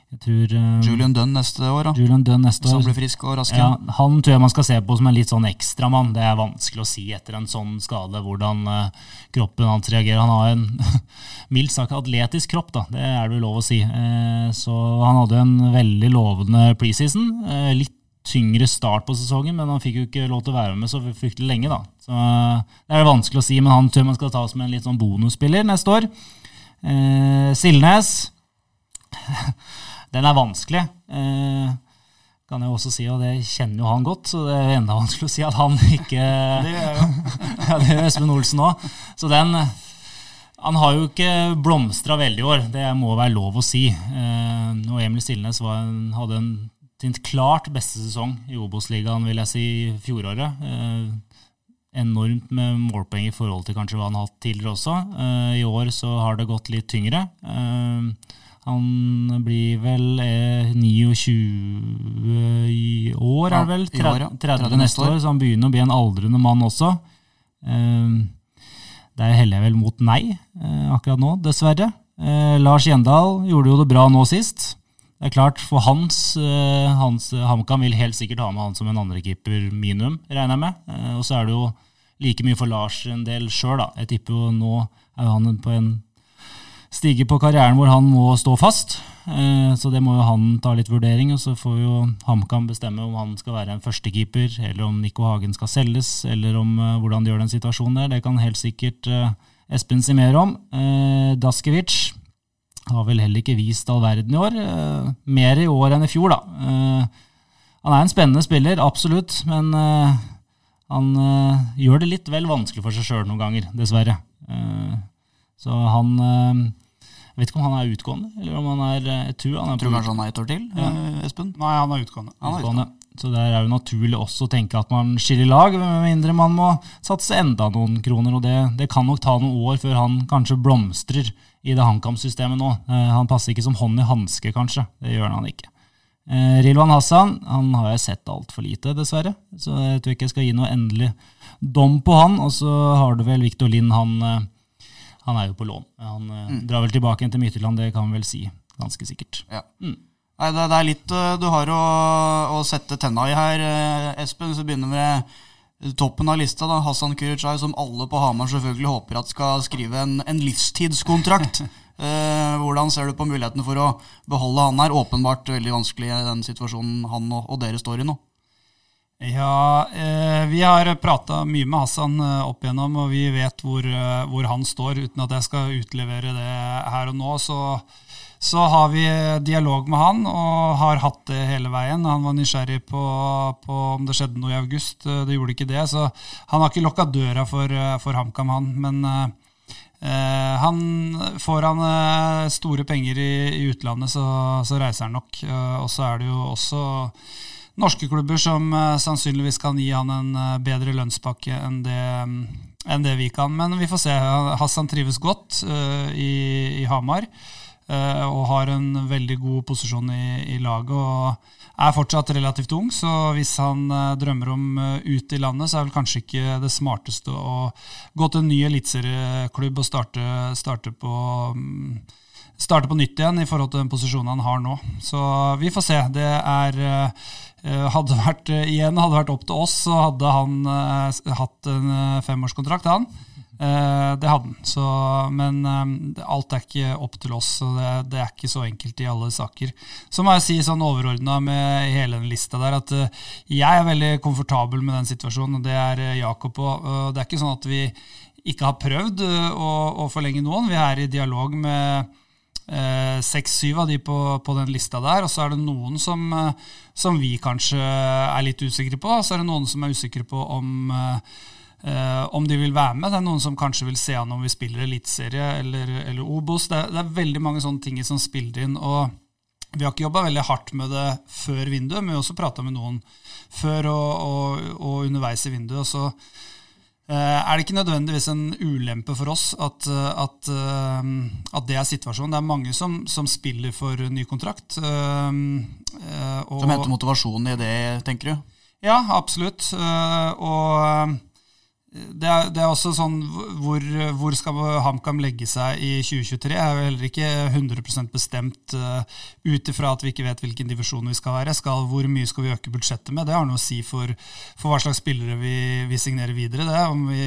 Jeg tror uh, Julian Dunn neste år, da. Julian Dunn neste Hvis han blir frisk og rask Ja, han tror jeg man skal se på som en litt sånn ekstramann. Det er vanskelig å si etter en sånn skade hvordan uh, kroppen hans reagerer. Han har en mildt sagt atletisk kropp, da. det er det vel lov å si. Uh, så han hadde en veldig lovende preseason. Uh, litt tyngre start på sesongen, men han fikk jo ikke lov til å være med så fryktelig lenge. da. Så Det er vanskelig å si, men han tror man skal ta som en litt sånn bonusspiller neste år. Silnes den er vanskelig. Eh, kan jeg også si, og det kjenner jo han godt, så det er enda vanskelig å si at han ikke Det gjør jeg jo. Ja, det gjør Espen Olsen òg. Så den Han har jo ikke blomstra veldig i år, det må være lov å si. Eh, og Emil Stilnes var en, hadde en sin klart beste sesong i Obos-ligaen, vil jeg si, i fjoråret. Eh, enormt med målpoeng i forhold til kanskje hva han har hatt tidligere også. Eh, I år så har det gått litt tyngre. Eh, han blir vel eh, 29 i år, er det vel? Ja, år, ja. 30, 30 neste år, så han begynner å bli en aldrende mann også. Eh, Der heller jeg vel mot nei eh, akkurat nå, dessverre. Eh, Lars Gjendal gjorde jo det bra nå sist. Det er klart, for hans, eh, hans HamKam vil helt sikkert ha med han som en andrekeeper minimum, regner jeg med. Eh, og så er det jo like mye for Lars en del sjøl, da. Jeg tipper jo nå er han på en stige på karrieren hvor han må stå fast. Eh, Så det må jo han ta litt vurdering, og så får jo HamKam bestemme om han skal være en førstekeeper, eller om Nico Hagen skal selges, eller om eh, hvordan de gjør den situasjonen der. Det kan helt sikkert eh, Espen si mer om. Daskevic har vel heller ikke vist all verden i år. Mer i år enn i fjor, da. Han er en spennende spiller, absolutt, men han gjør det litt vel vanskelig for seg sjøl noen ganger, dessverre. Eh, så han eh, Jeg vet ikke om han er utgående, eller om han er Jeg tror han er tror kanskje han er et år til, ja. Espen? Nei, han er utgående. Han er utgående. Så det er jo naturlig også å tenke at man skiller lag, med mindre man må satse enda noen kroner. Og det, det kan nok ta noen år før han kanskje blomstrer i det HamKam-systemet nå. Eh, han passer ikke som hånd i hanske, kanskje. Det gjør han ikke. Eh, Rilwan Hassan han har jeg sett altfor lite, dessverre. Så jeg tror ikke jeg skal gi noe endelig dom på han. Og så har du vel Victor Lind, han eh, han er jo på lån. Han eh, mm. drar vel tilbake igjen til Midtjylland, det kan vi vel si ganske sikkert. Ja. Mm. Nei, det, det, er litt uh, du har å, å sette tenna i her, Espen. Så begynner vi med toppen av lista, da, Hassan Kurucay, som alle på Hamar selvfølgelig håper at skal skrive en, en livstidskontrakt. uh, hvordan ser du på mulighetene for å beholde han her? Åpenbart veldig vanskelig i den situasjonen han og, og dere står i nå. Ja, eh, vi har prata mye med Hassan eh, opp igjennom, og vi vet hvor, eh, hvor, han står. Uten at jeg skal utlevere det her og nå, så, så, har vi dialog med han, og har hatt det hele veien. Han var nysgjerrig på, på om det skjedde noe i august. Eh, det gjorde ikke det, så han har ikke lukka døra for, for HamKam, han. Men eh, han, får han store penger i, i utlandet, så, så, reiser han nok. og så er det jo også norske klubber som uh, sannsynligvis kan gi han en uh, bedre lønnspakke enn det, um, enn det, vi kan. Men vi får se. Hassan trives godt uh, i, i, Hamar og har en veldig god posisjon i, i, laget. og er fortsatt relativt ung, så hvis han drømmer om ut i landet, så er vel kanskje ikke det smarteste å gå til en ny eliteserieklubb og starte, starte på um, starte på nytt igjen i forhold til den posisjonen han har nå. Så vi får se. Det er Eh, hadde vært, eh, igjen hadde vært opp til oss, så hadde han uh, hatt en femårskontrakt, han. Det hadde han. Så, men alt er ikke opp til oss, så det, det, er ikke så enkelt i alle saker. Så må jeg si sånn overordna med hele den lista der at jeg er veldig komfortabel med den situasjonen, og det er Jakob òg. det er ikke sånn at vi ikke har prøvd å, å forlenge noen. Vi er i dialog med Eh, seks-syv av de på, på, den lista der. Og så er det noen som, eh, som, vi kanskje er litt usikre på. Og så er det noen som er usikre på om, eh, om de vil være med. Det er noen som kanskje vil se an om vi spiller eliteserie eller, eller Obos. Det, det, er veldig mange sånne ting som spiller inn. og vi har ikke jobba veldig hardt med det før vinduet, men vi har også prata med noen før og, og, og underveis i vinduet. og så Eh, er det ikke nødvendigvis en ulempe for oss at, eh, at, eh, at det er situasjonen? Det er mange som, som spiller for ny kontrakt. Og, som henter motivasjonen i det, tenker du? Ja, absolutt. Og det er, det er, også sånn hvor, hvor skal HamKam legge seg i 2023? Jeg er jo heller ikke 100 bestemt uh, ut ifra at vi ikke vet hvilken divisjon vi skal være. Skal, hvor mye skal vi øke budsjettet med? Det har noe å si for, for hva slags spillere vi, vi, signerer videre. Det. Om vi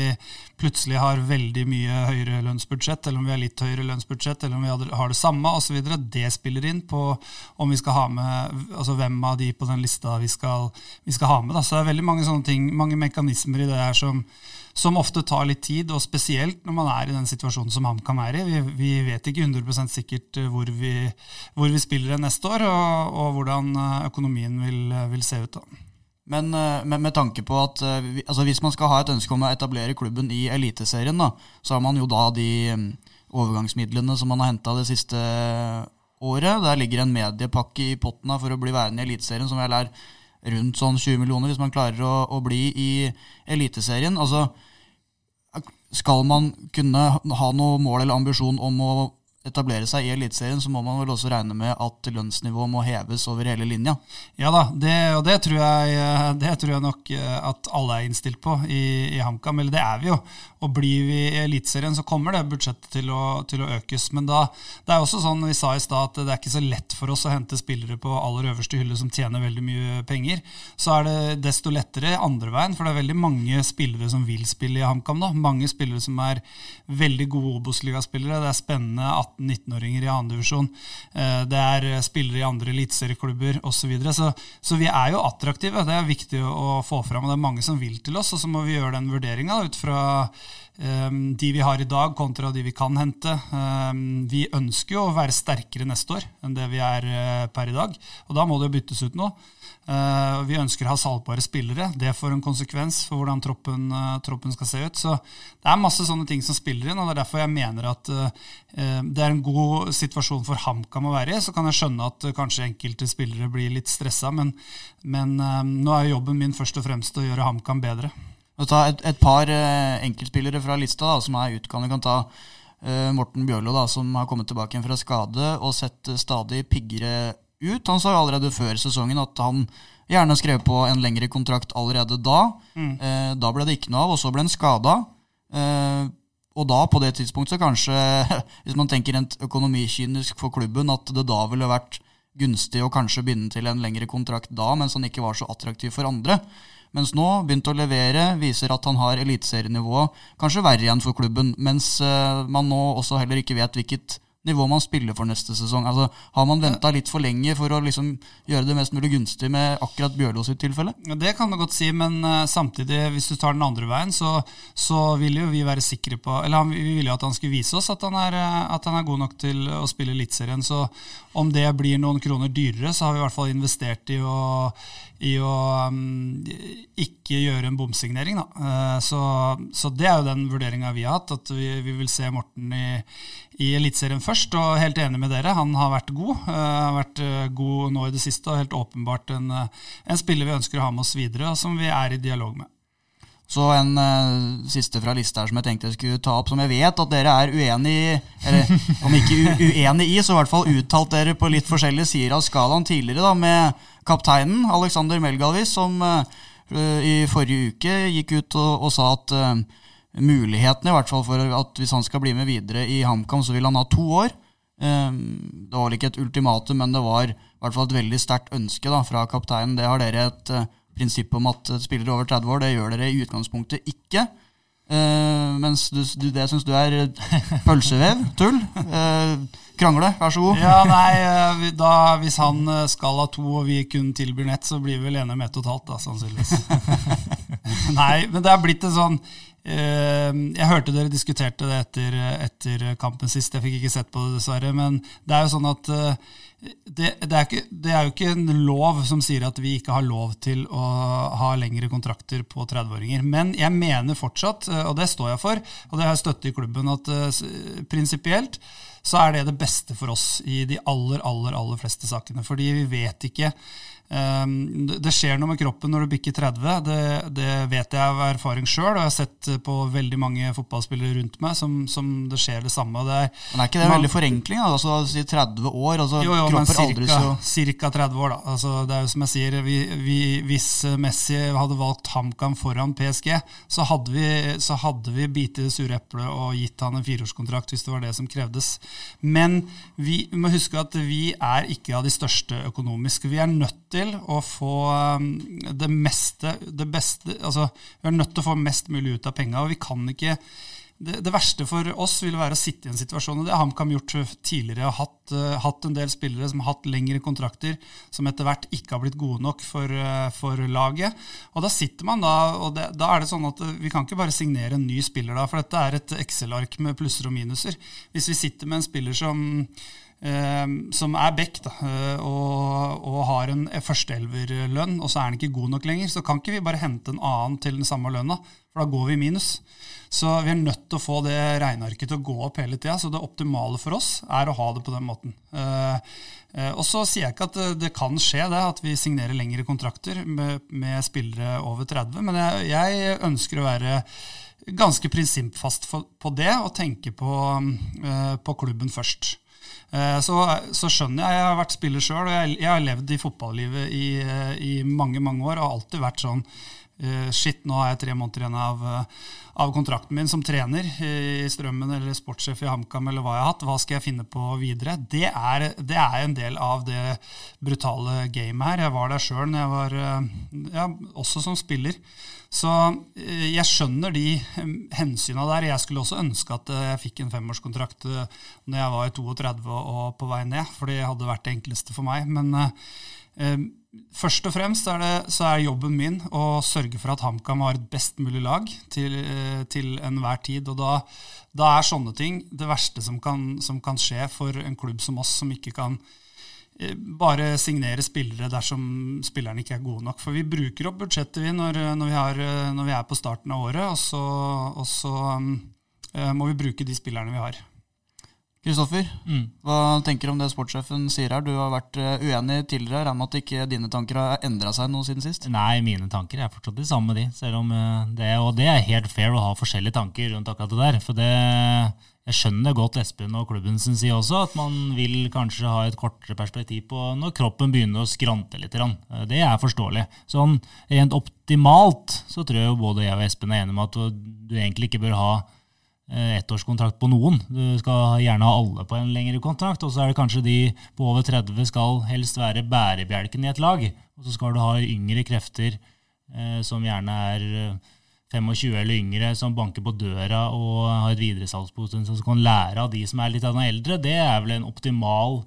plutselig har veldig mye høyere lønnsbudsjett, eller om vi har litt høyere lønnsbudsjett, eller om vi har det samme osv. Det spiller inn på om vi skal ha med, altså hvem av de på den lista vi skal, vi skal ha med. Da. Så det er veldig mange sånne ting, mange mekanismer i det her som som ofte tar litt tid, og spesielt når man er i den situasjonen som HamKam er i. Vi, vi, vet ikke 100 sikkert hvor vi, hvor vi spiller neste år, og, og, hvordan økonomien vil, vil se ut. da. Men med, med, tanke på at altså hvis man skal ha et ønske om å etablere klubben i Eliteserien, da, så har man jo da de mm, overgangsmidlene som man har henta det siste året. Der ligger en mediepakke i potten for å bli værende i Eliteserien, som vel er rundt sånn 20 millioner hvis man klarer å, å bli i Eliteserien. Altså, skal man kunne ha noe mål eller ambisjon om å etablere seg i Eliteserien, så må man vel også regne med at lønnsnivået må heves over hele linja? Ja da, det, og det tror, jeg, det tror, jeg, nok eh, at alle er innstilt på i, i HamKam. Eller det er vi jo. Og blir vi i Eliteserien, så kommer det budsjettet til å, til å, økes. Men da, det er også sånn vi sa i stad, at det er ikke så lett for oss å hente spillere på aller øverste hylle som tjener veldig mye penger. Så er det desto lettere andre veien, for det er veldig mange spillere som vil spille i HamKam nå. Mange spillere som er veldig gode Obos-ligaspillere. Det er spennende at 18-19-åringer i andredivisjon. divisjon det er eh, spillere i andre eliteserieklubber osv. Så, videre. så Så vi er jo attraktive. Det er viktig å få fram. og Det er mange som vil til oss, og så må vi gjøre den vurderinga ut fra de vi har i dag, kontra de vi kan hente. Ehm, vi ønsker jo å være sterkere neste år enn det vi er eh, per i dag. Og da må det jo byttes ut noe. Uh, vi ønsker å ha salgbare spillere. Det får en konsekvens for hvordan troppen, uh, troppen, skal se ut. Så det er masse sånne ting som spiller inn, og det er derfor jeg mener at det er en god situasjon for HamKam å være i. Så kan jeg skjønne at kanskje enkelte spillere blir litt stressa, men, men nå er jobben min først og fremst å gjøre HamKam bedre. Ta et, et par enkeltspillere fra lista da, som er utgående. Vi kan ta Morten Bjørlo, da, som har kommet tilbake fra skade og sett stadig piggere ut. Han sa jo allerede før sesongen at han gjerne skrev på en lengre kontrakt allerede da. Mm. Eh, da ble det ikke noe av, og så ble han skada. Eh, og da, på det tidspunktet, kanskje, hvis man tenker rent økonomikynisk for klubben, at det da ville vært gunstig å kanskje binde til en lengre kontrakt da, mens han ikke var så attraktiv for andre. Mens nå begynte å levere, viser at han har eliteserienivået kanskje verre igjen for klubben. Mens eh, man nå også heller ikke vet hvilket nivå man spiller for neste sesong. Altså, Har man venta litt for lenge for å liksom gjøre det mest mulig gunstig med akkurat Bjørlo sitt tilfelle? Det kan du godt si, men uh, samtidig, hvis du tar den andre veien, så, så vil jo vi være sikre på Eller han, vi vil jo at han skulle vise oss at han er, eh, at han er god nok til å spille Eliteserien. Så om det blir noen kroner dyrere, så har vi i hvert fall investert i å i å um, ikke gjøre en bomsignering. Uh, så, så, det er jo den vurderinga vi har hatt, at vi, vi vil se Morten i, i Eliteserien først. Og helt enig med dere, han har vært god. Uh, har vært uh, god nå i det siste, og helt åpenbart en, en spiller vi ønsker å ha med oss videre, og som vi er i dialog med. Så en uh, siste fra lista her som jeg tenkte jeg skulle ta opp, som jeg vet at dere er uenig i, eller om ikke uenig i, så i hvert fall uttalt dere på litt forskjellige sider av skalaen tidligere, da, med kapteinen Alexander Melgalvis, som uh, i forrige uke gikk ut og, og sa at uh, mulighetene i hvert fall for at hvis han skal bli med videre i HamKam, så vil han ha to år. det var vel ikke et ultimatum, men det var i hvert fall et veldig sterkt ønske da, fra kapteinen. Det har dere et prinsippet om at spillere over 30 år, det gjør dere i utgangspunktet ikke. Uh, mens du, du, det syns du er pølsevev, tull. Uh, krangle, vær så god. ja, nei, uh, da, Hvis han skal ha to og vi kun tilbyr nett, så blir vi vel enige om ett og et halvt, da, sannsynligvis. nei, men det er blitt en sånn jeg hørte dere diskuterte det etter, etter, kampen sist. Jeg fikk ikke sett på det, dessverre. Men det er jo sånn at det, det, er ikke, det, er jo ikke en lov som sier at vi ikke har lov til å ha lengre kontrakter på 30-åringer. Men jeg mener fortsatt, eh, og det står jeg for, og det har jeg støtte i klubben, at uh, prinsipielt så er det det beste for oss i de aller, aller, aller fleste sakene. Fordi vi vet ikke det skjer noe med kroppen når du bikker 30. Det, det vet jeg av erfaring sjøl, og jeg har sett på veldig mange fotballspillere rundt meg som, som det skjer det samme. Det er, men er ikke det en veldig forenkling? Da? Altså, si 30 år, altså jo, jo, men cirka, cirka 30 år, da. Altså, det er jo som jeg sier, vi, vi, hvis Messi hadde valgt HamKam foran PSG, så hadde vi, så hadde vi bitt i det sure eplet og gitt han en fireårskontrakt hvis det var det som krevdes. Men vi må huske at vi er ikke av de største økonomiske. Vi er nødt til å få um, det meste, det beste Altså, vi er nødt til å få mest mulig ut av penga, og det, det, verste for oss vil være å sitte i en situasjon, og det har HamKam gjort tidligere. har hatt, uh, hatt, en del spillere som har hatt lengre kontrakter, som etter hvert ikke har blitt gode nok for, uh, for laget. Og da sitter man da, og det, da er det sånn at vi kan ikke bare signere en ny spiller da, for dette er et Excel-ark med plusser og minuser. Hvis vi sitter med en spiller som som er back da, eh, og, og, har en førsteelverlønn, og så er han ikke god nok lenger, så kan ikke vi bare hente en annen til den samme lønna, for da går vi i minus. Så vi er nødt til å få det regnearket til å gå opp hele tida. Så det optimale for oss er å ha det på den måten. Eh, og så sier jeg ikke at det kan skje det, at vi signerer lengre kontrakter med, med spillere over 30, men jeg, jeg, ønsker å være ganske prinsippfast på det og tenke på, på klubben først. Eh, så, så, skjønner jeg. Jeg har vært spiller sjøl, og jeg, jeg, har levd i fotballivet i, eh, i, mange mange år. Og har alltid vært sånn Shit, nå har jeg tre måneder igjen av, av, kontrakten min som trener i Strømmen eller sportssjef i HamKam eller hva jeg har hatt. Hva skal jeg finne på videre? Det er, det er en del av det brutale gamet her. Jeg var der sjøl ja, også som spiller. Så eh, jeg skjønner de eh, hensyna der. Jeg skulle også ønske at eh, jeg fikk en femårskontrakt når jeg var i 32 og på vei ned, for det hadde vært det enkleste for meg. Men Eh, først og fremst er det, er jobben min å sørge for at HamKam har et best mulig lag til, eh, til enhver tid. Og da, da, er sånne ting det verste som kan, som kan, skje for en klubb som oss, som ikke kan eh, bare signere spillere dersom spillerne ikke er gode nok. For vi bruker opp budsjettet vi når, når, vi, har, når vi, er på starten av året, og så, og så um, må vi bruke de spillerne vi har. Kristoffer, mm. hva tenker du om det sportssjefen sier her? Du har vært eh, uenig tidligere. Regner med at ikke dine tanker har endra seg noe siden sist? Nei, mine tanker er fortsatt de samme, de. Selv om eh, det, og det er helt fair å ha forskjellige tanker rundt akkurat det der. For det, jeg skjønner godt Espen og klubben sin side også, at man vil kanskje ha et kortere perspektiv på når kroppen begynner å skrante litt. Eh, det er forståelig. Sånn rent optimalt så tror jeg både jeg og Espen er enige om at du egentlig ikke bør ha ettårskontrakt på noen. Du skal gjerne ha alle på en lengre kontrakt. Og så er det kanskje de på over 30 skal helst være bærebjelken i et lag. Og så skal du ha yngre krefter eh, som gjerne er 25 eh, eller yngre, som banker på døra og har et videresalgspotensial som kan lære av de som er litt eldre. Det er vel en optimal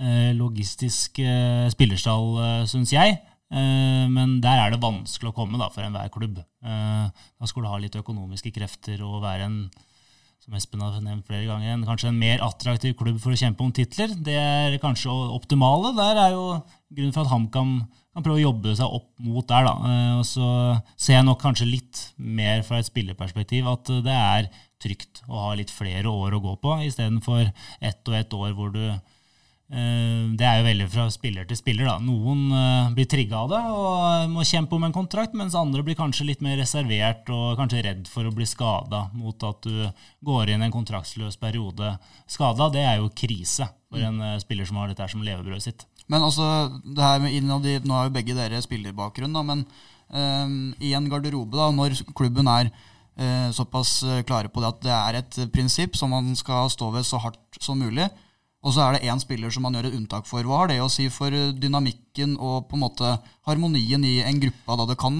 eh, logistisk eh, spillerstall, eh, syns jeg. Men der er det vanskelig å komme da, for enhver klubb. Da skal du ha litt økonomiske krefter og være en som Espen har nevnt flere ganger, en, kanskje en mer attraktiv klubb for å kjempe om titler. Det er kanskje optimale. Der er jo grunnen for at HamKam kan prøve å jobbe seg opp mot der. Da. Eh, og så ser jeg nok kanskje litt mer fra et spillerperspektiv at det er trygt å ha litt flere år å gå på, istedenfor ett og ett år hvor du det er jo veldig fra spiller til spiller. da. Noen eh, blir trigga av det og må kjempe om en kontrakt, mens andre blir kanskje litt mer reservert og kanskje redd for å bli skada mot at du går inn en kontraktsløs periode. Skada, det er jo krise for en eh, spiller som har dette som levebrødet sitt. Men også det her med innad i, Nå har jo begge dere spillerbakgrunn, da, men um, i en garderobe, da, når klubben er uh, såpass klare på det at det er et prinsipp som man skal stå ved så hardt som mulig, og så er det én spiller som man gjør et unntak for. Hva har det å si for dynamikken og på en måte harmonien i en gruppe da det kan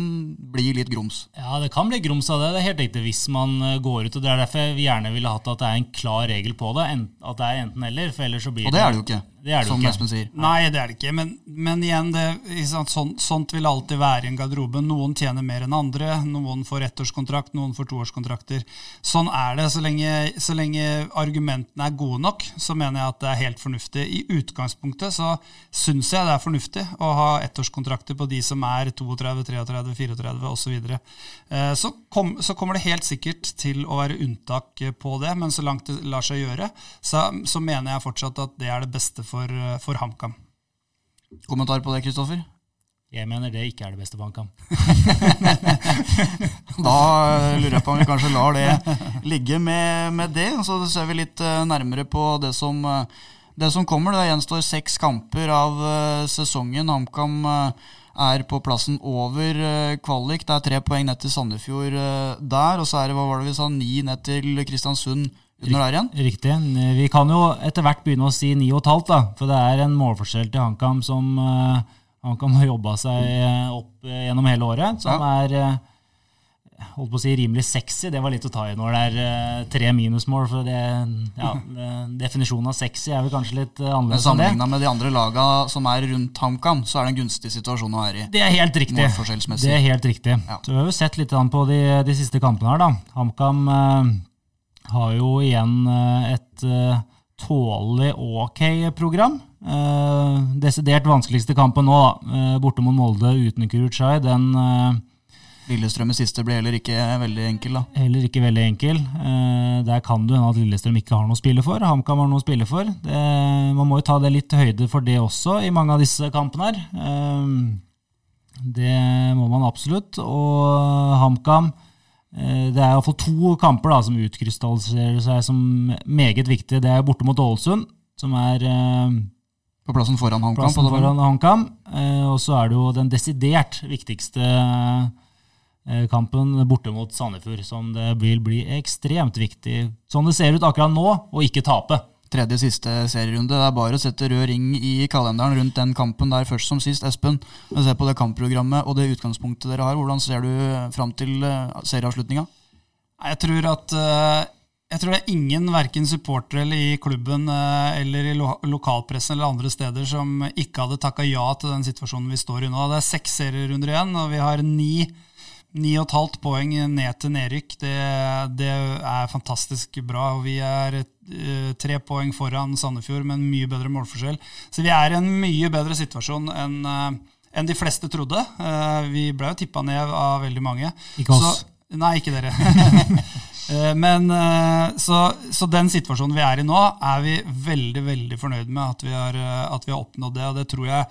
bli litt grums? Ja, det kan bli grums av det. Det er helt riktig hvis man eh, går ut. og Det er derfor vi gjerne ville hatt at det er en klar regel på det. At det er enten-eller. for ellers så blir det... Og det er det jo ikke. Det det som. Espen sier. Nei, det er det ikke. Men, men igjen, det, sånt, sånt vil alltid være i en garderobe. Noen tjener mer enn andre. Noen får ettårskontrakt, noen får toårskontrakter. Sånn er det. Så lenge, så lenge, argumentene er gode nok, så mener jeg at det er helt fornuftig. I utgangspunktet så syns jeg det er fornuftig å ha ettårskontrakter på de som er 32, 33, 34 osv. Så, kom, så kommer det helt sikkert til å være unntak på det, men så langt det lar seg gjøre, så, så mener jeg fortsatt at det er det beste for for, eh, HamKam. Kommentar på det, Kristoffer? Jeg mener det ikke er det beste for HamKam. da eh, lurer jeg på om vi kanskje lar det ligge med, med det. Så ser vi litt eh, nærmere på det som, det som kommer. Det gjenstår seks kamper av sesongen. HamKam er på plassen over kvalik. Det er tre poeng ned til Sandefjord der. Og så er det hva var det vi sa, ni ned til Kristiansund under der igjen? Riktig. Vi kan jo etter hvert begynne å si 9,5, da. For det er en målforskjell til HamKam som uh, HamKam har jobba seg eh, opp gjennom hele året. Som ja. er holdt på å si rimelig sexy. Det var litt å ta i når det er uh, tre minusmål. For det, ja, definisjonen av sexy er vel kanskje litt uh, annerledes enn det. Sammenligna med de andre laga som er rundt HamKam, så er det en gunstig situasjon å være i. Det er helt riktig. Det er helt riktig. Ja. Så vi har jo sett litt på de, de siste kampene her, da. HamKam har jo igjen eh, et eh, tålelig ok program. Eh, desidert vanskeligste kampen nå, borte mot Molde uten Kuruchai, den Lillestrøm i siste ble heller ikke veldig enkel, da. Heller ikke veldig enkel. Der kan det hende at Lillestrøm ikke har noe å spille for. HamKam har noe å spille for. Det, man må jo ta det litt til høyde for det også i mange av disse kampene her. Det må man absolutt. Og HamKam Eh, det er iallfall to kamper da, som utkrystalliserer seg som meget viktige. Det er borte mot Ålesund, som er eh, På plassen foran HamKam. Eh, og så er det jo den desidert viktigste kampen borte mot Sandefjord, som det vil bli ekstremt viktig, sånn det ser ut akkurat nå, å ikke tape tredje siste serierunde. Det er bare å sette rød ring i kalenderen rundt den kampen der først som sist. Espen, se på det kampprogrammet og det utgangspunktet dere har. Hvordan ser du fram til eh, serieavslutninga? Jeg tror at eh, jeg tror det er ingen, verken supportere eller i klubben eh, eller i lo lokalpressen eller andre steder, som ikke hadde takka ja til den situasjonen vi står i nå. Det er seks serierunder igjen, og vi har ni, ni og et halvt poeng ned til nedrykk. Det, det er fantastisk bra. og Vi er uh, tre poeng foran Sandefjord med en mye bedre målforskjell. Så vi er i en mye bedre situasjon enn uh, enn de fleste trodde. Uh, vi ble jo tippa ned av veldig mange. Ikke oss. Så, nei, ikke dere. Eh, men eh, så, så, den situasjonen vi er i nå, er vi veldig veldig fornøyd med at vi har, eh, at vi har oppnådd det. Og det tror jeg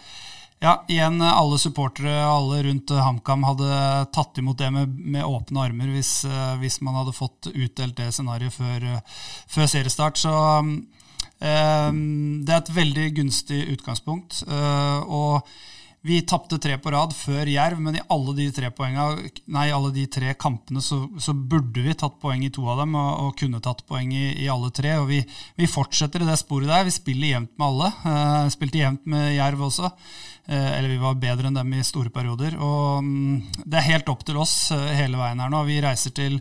ja, igjen alle supportere og alle rundt HamKam hadde tatt imot det med, med åpne armer hvis, hvis, man hadde fått utdelt det scenarioet før, før, seriestart. Så um, det er et veldig gunstig utgangspunkt. Uh, og vi tapte tre på rad før Jerv, men i alle de tre, poenga, nei, alle de tre kampene så, så, burde vi tatt poeng i to av dem, og, og kunne tatt poeng i, i, alle tre. og vi, vi, fortsetter i det sporet der. Vi spiller jevnt med alle. Uh, spilte jevnt med Jerv også. Uh, eller vi var bedre enn dem i store perioder. og um, Det er helt opp til oss uh, hele veien her nå. Vi reiser til,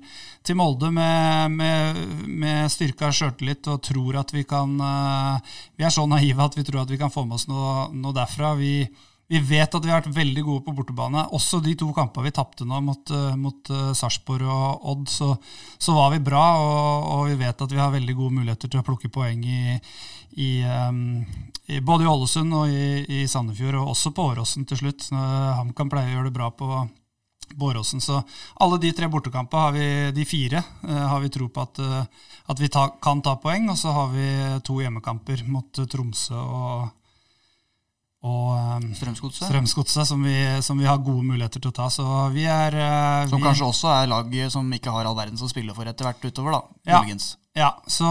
til Molde med, med, med styrka sjøltillit og tror at vi kan Vi er så naive at vi tror at vi kan få med oss noe, noe derfra. Vi vi vet at vi har vært veldig gode på bortebane. Også de to kampene vi tapte nå mot, mot Sarpsborg og Odd, så, så, var vi bra. Og, og, vi vet at vi har veldig gode muligheter til å plukke poeng i, i, um, i både i Ålesund og i, i, Sandefjord, og også på Åråsen til slutt. HamKam pleier å gjøre det bra på, på Åråsen. Så alle de tre bortekampene, har vi, de fire, uh, har vi tro på at, at vi ta, kan ta poeng. Og så har vi to hjemmekamper mot Tromsø og og Strømsgodset, Strømsgodse, som, som, vi har gode muligheter til å ta. Så vi er Som vi, kanskje også er lag som ikke har all verden som spiller for etter hvert utover, da. Ja, ja så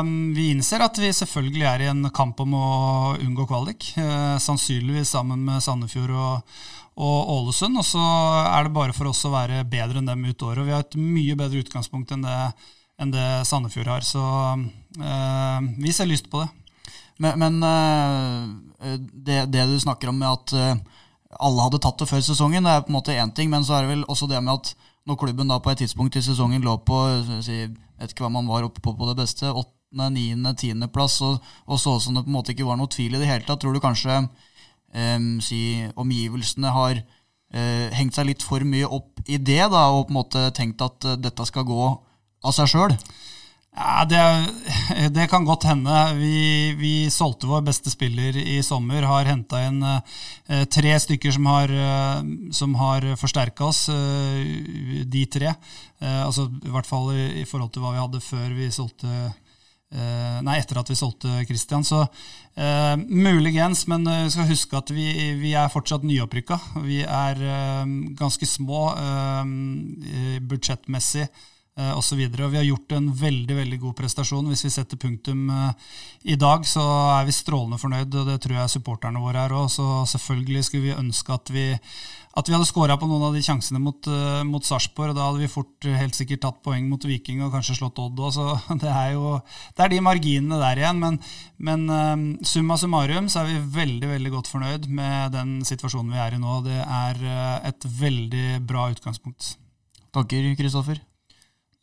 um, vi innser at vi selvfølgelig er i en kamp om å unngå kvalik. Uh, sannsynligvis sammen med Sandefjord og, og Ålesund. Og så er det bare for oss å være bedre enn dem ut året. Vi har et mye bedre utgangspunkt enn det, enn det Sandefjord har. Så uh, vi ser lyst på det. Men, men eh, det, det, du snakker om med at eh, alle hadde tatt det før sesongen, det er på en måte én ting, men så er det vel også det med at når klubben da på et tidspunkt i sesongen lå på si, vet ikke hva man var oppe på på det beste, åttende, niende, tiendeplass, og, og så som det på en måte ikke var noe tvil i det hele tatt, tror du kanskje um, si, omgivelsene har uh, hengt seg litt for mye opp i det, da, og på en måte tenkt at uh, dette skal gå av seg sjøl? Ja, det, det, kan godt hende. Vi, vi, solgte vår beste spiller i sommer. Har henta inn eh, tre stykker som har, eh, har forsterka oss, eh, de tre. Eh, altså, I hvert fall i, i, forhold til hva vi hadde før vi solgte eh, Nei, etter at vi solgte Christian. Så eh, muligens, men vi skal huske at vi, vi er fortsatt nyopprykka. Vi er ganske små budsjettmessig eh, og Vi har gjort en veldig veldig god prestasjon. Hvis vi setter punktum eh, i dag, så er vi strålende fornøyd, og det tror jeg supporterne våre er òg. Så selvfølgelig skulle vi ønske at vi, at vi hadde skåra på noen av de sjansene mot, uh, mot Sarpsborg. Da hadde vi fort helt sikkert tatt poeng mot Viking og kanskje slått Odd òg. Så det er jo det er de marginene der igjen. Men, men summa summarum så er vi veldig veldig godt fornøyd med den situasjonen vi er i nå. Det er et veldig bra utgangspunkt. Takker, Kristoffer.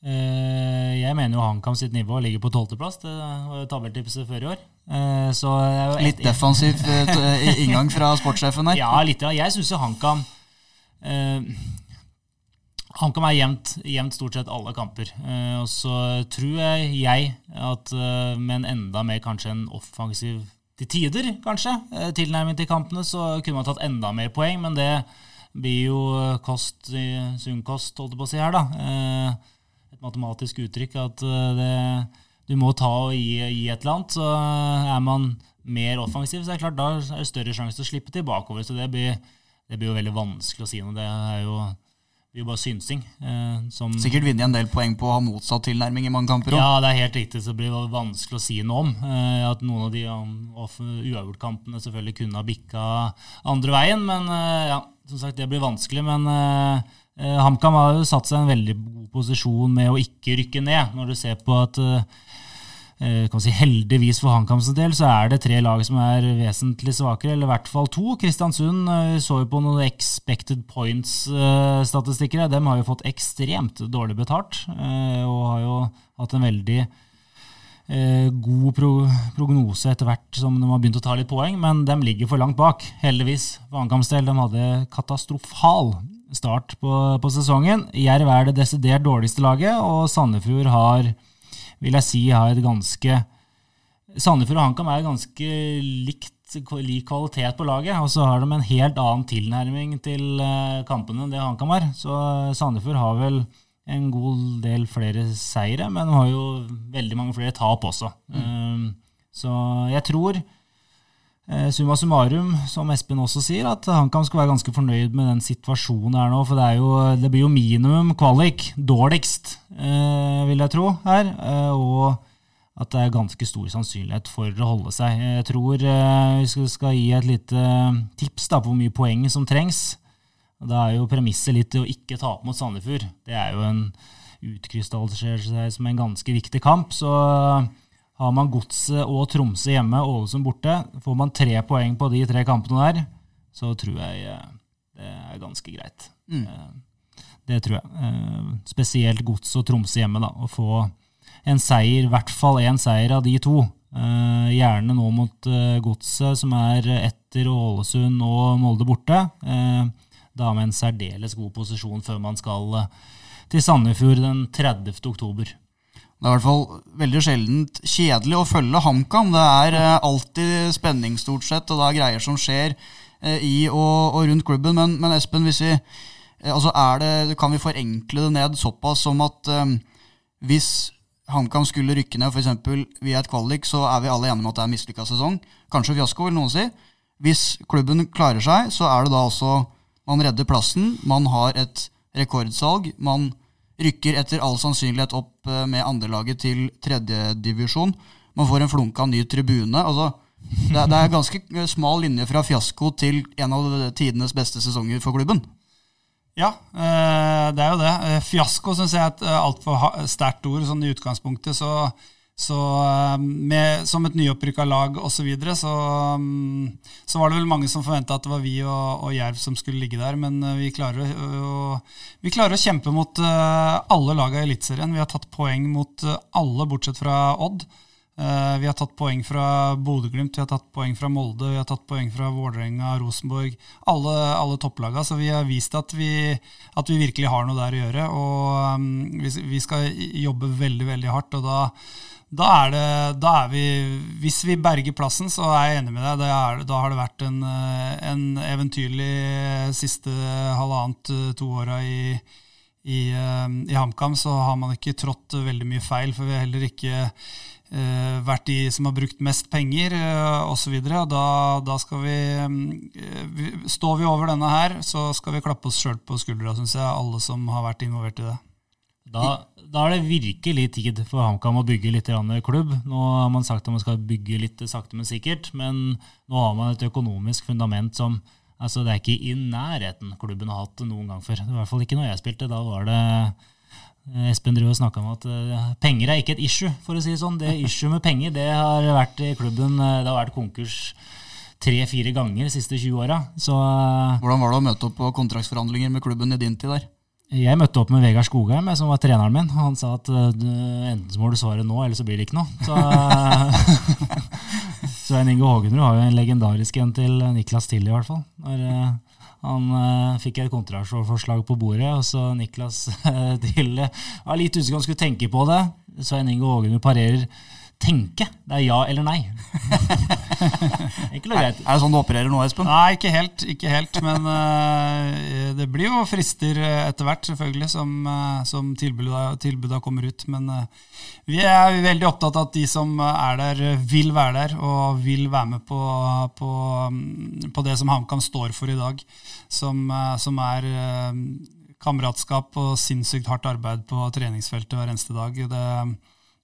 Eh, jeg mener jo HamKam sitt nivå ligger på tolvteplass. Det var jo tabelltipset før i år. Eh, litt defensiv eh, inngang fra sportssjefen her? Ja, litt. Jeg syns jo HamKam HamKam er jevnt, jevnt, stort sett alle kamper. og så tror jeg, at med en enda mer kanskje en offensiv til tider, kanskje, tilnærming til kampene, så kunne man tatt enda mer poeng, men det blir jo kost sunnkost, holdt jeg på å si her, da matematisk uttrykk at eh, det, du må ta og gi, gi, et eller annet. Så eh, er man mer offensiv, så er det klart da er det større sjanse til å slippe tilbakeover. Så det blir, det blir jo veldig vanskelig å si noe. Det er jo, det er jo bare synsing. Eh, Sikkert vinne en del poeng på å ha motsatt tilnærming i mange kamper òg. Ja, det er helt riktig. Så det blir vanskelig å si noe om. Eh, at noen av de uavgjortkampene selvfølgelig kunne ha bikka andre veien. Men eh, ja, som sagt, det blir vanskelig. Men eh, HamKam har jo satt seg i en veldig god posisjon med å ikke rykke ned, når du ser på at eh, Eh, si Heldigvis for HamKams del så er det tre lag som er vesentlig svakere, eller i hvert fall to. Kristiansund eh, så jo på noen expected points-statistikker. De har jo fått ekstremt dårlig betalt, og har jo hatt en veldig god pro prognose etter hvert som de har begynt å ta litt poeng, men de ligger for langt bak, heldigvis. For del, de hadde katastrofal start på, på sesongen. Jerv er det desidert dårligste laget, og Sandefjord har vil jeg si har et ganske Sandefjord og HamKam er ganske likt lik kvalitet på laget, og så har de en helt annen tilnærming til eh, kampene enn det HamKam har. Så Sandefjord har vel en god del flere seire, men de har jo veldig mange flere tap også. Mm. Um, så jeg tror, summa summarum, som Espen også sier, at HamKam skal være ganske fornøyd med den situasjonen her nå. For det, jo, det blir jo minimum kvalik, dårligst, eh, vil jeg tro, her. Eh, og at det er ganske stor sannsynlighet for å holde seg. Jeg tror eh, vi skal gi et lite eh, tips da, på hvor mye poeng som trengs. Da er jo premisset litt å ikke tape mot Sandefjord. Det er jo en utkrystalliserer seg som en ganske viktig kamp. Så har man Godset og Tromsø hjemme, Ålesund borte, får man tre poeng på de tre kampene der, så tror jeg eh, det er ganske greit. Mm. Det tror jeg. Spesielt Godset og Tromsø hjemme, da. Å få en seier, i hvert fall én seier av de to. Gjerne nå mot Godset, som er etter Ålesund og Molde borte. Da med en særdeles god posisjon før man skal til Sandefjord den 30. oktober. Det er i hvert fall veldig sjeldent kjedelig å følge HamKam. Det er alltid spenning, stort sett, og det er greier som skjer i og, og rundt klubben. Men, men Espen, vi, altså det, kan vi forenkle det ned såpass som at hvis HamKam skulle rykke ned f.eks. via et kvalik, så er vi alle enige om at det er en mislykka sesong. Kanskje fiasko, vil noen si. Hvis klubben klarer seg, så er det da også Man redder plassen, man har et rekordsalg. Man rykker etter all sannsynlighet opp eh, med andrelaget til tredjedivisjon. Man får en flunka ny tribune. altså det, det er ganske smal linje fra fiasko til en av tidenes beste sesonger for klubben. Ja, eh, det er jo det. Eh, fiasko syns jeg er et eh, altfor sterkt ord sånn i utgangspunktet. Så, så med, som et nyopprykka lag osv. Så, videre, så mm, så var det vel mange som forventa at det var vi og, og, Jerv som skulle ligge der. Men vi klarer, å, vi klarer å kjempe mot alle laga i Eliteserien. Vi har tatt poeng mot alle bortsett fra Odd. Vi har tatt poeng fra Bodø-Glimt, vi har tatt poeng fra Molde, vi har tatt poeng fra Vålerenga, Rosenborg. Alle, alle topplaga. Så vi har vist at vi, at vi, virkelig har noe der å gjøre. Og vi, vi, skal jobbe veldig, veldig hardt. Og da, da, er det, da er vi Hvis vi berger plassen, så er jeg enig med deg. Er, da har det vært en, eh, en eventyrlig siste halvannet, eh, to åra i, i, i HamKam. Så har man ikke trådt veldig mye feil, for vi har heller ikke uh, vært de som har brukt mest penger uh, osv. Da, da skal vi, uh, Står vi over denne her, så skal vi klappe oss sjøl på skuldra, syns jeg, alle som har vært involvert i det. Da, da er det virkelig tid for HamKam å bygge litt klubb. Nå har man sagt at man skal bygge litt sakte, men sikkert. Men nå har man et økonomisk fundament som altså Det er ikke i nærheten klubben har hatt noen gang før. I hvert fall ikke når jeg spilte. Da var det Espen Espen og snakka om at uh, penger er ikke et issue, for å si det sånn. Det issue med penger det har vært i klubben uh, Det har vært konkurs tre-fire ganger de siste 20 åra. Hvordan var det å møte opp på kontraktsforhandlinger med klubben i din tid der? Jeg møtte opp med Vegard Skogheim, som var treneren min. Han sa at enten så må du svare nå, eller så blir det ikke noe. Så, Svein Inge Hågenrud har jo en legendarisk en til Niklas Tilly, i hvert fall. Når, han uh, fikk et kontraforslag på bordet, og så Niklas uh, til var litt usikker om han skulle tenke på det. Svein Inge Ågenrud parerer tenke. Det er ja eller nei. ikke noe greit. Er det sånn du opererer nå, Espen? Nei, ikke helt. Ikke helt men uh, det blir jo frister etter hvert, selvfølgelig, som, uh, som tilbuda, kommer ut. Men uh, vi er veldig opptatt av at de som er der, vil være der og vil være med på, på, um, på det som HamKam står for i dag, som, som er kameratskap og sinnssykt hardt arbeid på treningsfeltet hver eneste dag. Det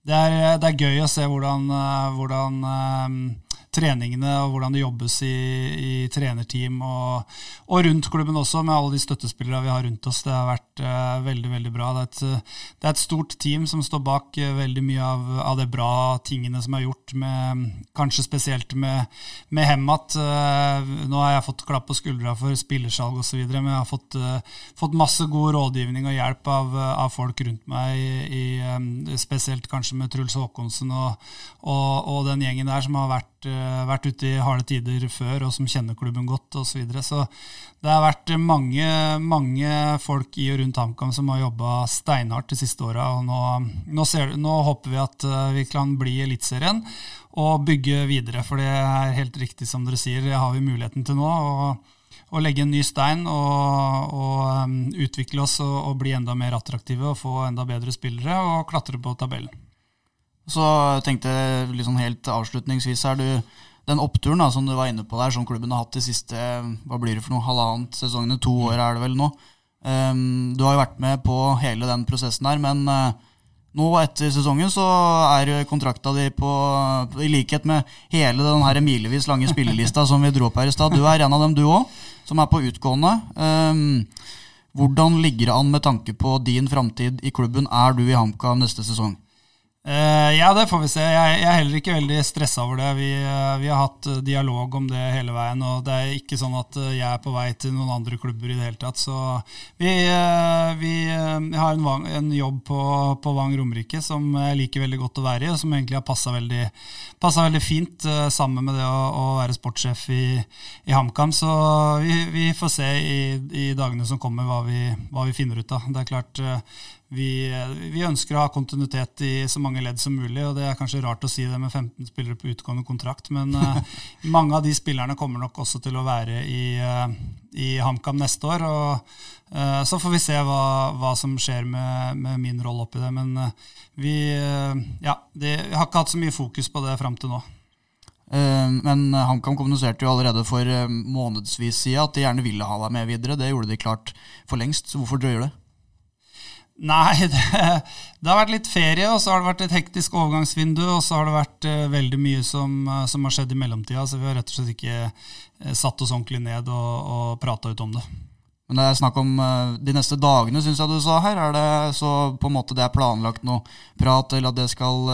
det er, det er, gøy å se hvordan, eh, hvordan, eh, treningene og hvordan det jobbes i, i trenerteam og, og, rundt klubben også, med alle de støttespillere vi har rundt oss. Det har vært uh, veldig veldig bra. Det er, et, det er, et, stort team som står bak uh, veldig mye av, av de bra tingene som er gjort, med, kanskje spesielt med, med Hemmat. Uh, nå har jeg fått klapp på skuldra for spillersalg osv., men jeg har fått, fått, masse god rådgivning og hjelp av, av folk rundt meg, i, i, spesielt kanskje med Truls Håkonsen og, og, og, den gjengen der som har vært, uh, vært ute i harde tider før, og som kjenner klubben godt osv. Så, videre. så det har vært mange, mange folk i og rundt HamKam som har jobba steinhardt de siste åra. Nå, nå, nå, håper vi at uh, vi kan bli Eliteserien og bygge videre. For det er helt riktig som dere sier, det har vi muligheten til nå. og å legge en ny stein og, og um, utvikle oss og, og, bli enda mer attraktive og få enda bedre spillere og klatre på tabellen. Så tenkte jeg liksom helt avslutningsvis her, du den oppturen da, som du var inne på der, som klubben har hatt de siste hva blir det for noe, halvannet sesongene, to år er det vel nå. Um, du har jo vært med på hele den prosessen her, men uh, nå etter sesongen så er kontrakta di på, i likhet med hele den her milevis lange spillelista som vi dro opp her i stad. Du er en av dem, du òg, som er på utgående. Um, hvordan ligger det an med tanke på din framtid i klubben? Er du i HamKam neste sesong? Uh, ja, det får vi se. Jeg, er heller ikke veldig stressa over det. Vi, uh, vi, har hatt uh, dialog om det hele veien, og det er ikke sånn at jeg er på vei til noen andre klubber i det hele tatt. Så vi, vi har en, en, jobb på, på Vang Romerike som jeg liker veldig godt å være i, og som egentlig har passa veldig, veldig, fint sammen med det å, å være sportssjef i, i HamKam. Så vi, får se i, i, dagene som kommer hva vi, hva vi finner ut av. Det er klart vi, vi, ønsker å ha kontinuitet i så mange ledd som mulig. og Det er kanskje rart å si det med 15 spillere på utgående kontrakt, men uh, mange av de spillerne kommer nok også til å være i, uh, i HamKam neste år. og uh, Så får vi se hva, hva som skjer med, med, min rolle oppi det. Men vi, ja, det, vi har ikke hatt så mye fokus på det fram til nå. Men HamKam kommuniserte jo allerede for månedsvis siden at de gjerne ville ha deg med videre. Det gjorde de klart for lengst. Så hvorfor drøyer det? Nei, det, det, har vært litt ferie, og så har det vært et hektisk overgangsvindu, og så har det vært uh, veldig mye som, uh, som, har skjedd i mellomtida. Så vi har rett og slett ikke uh, satt oss ordentlig ned og, og prata ut om det. Men det er snakk om de neste dagene, syns jeg du sa her. Er det så på en måte det er planlagt noe prat, eller at det skal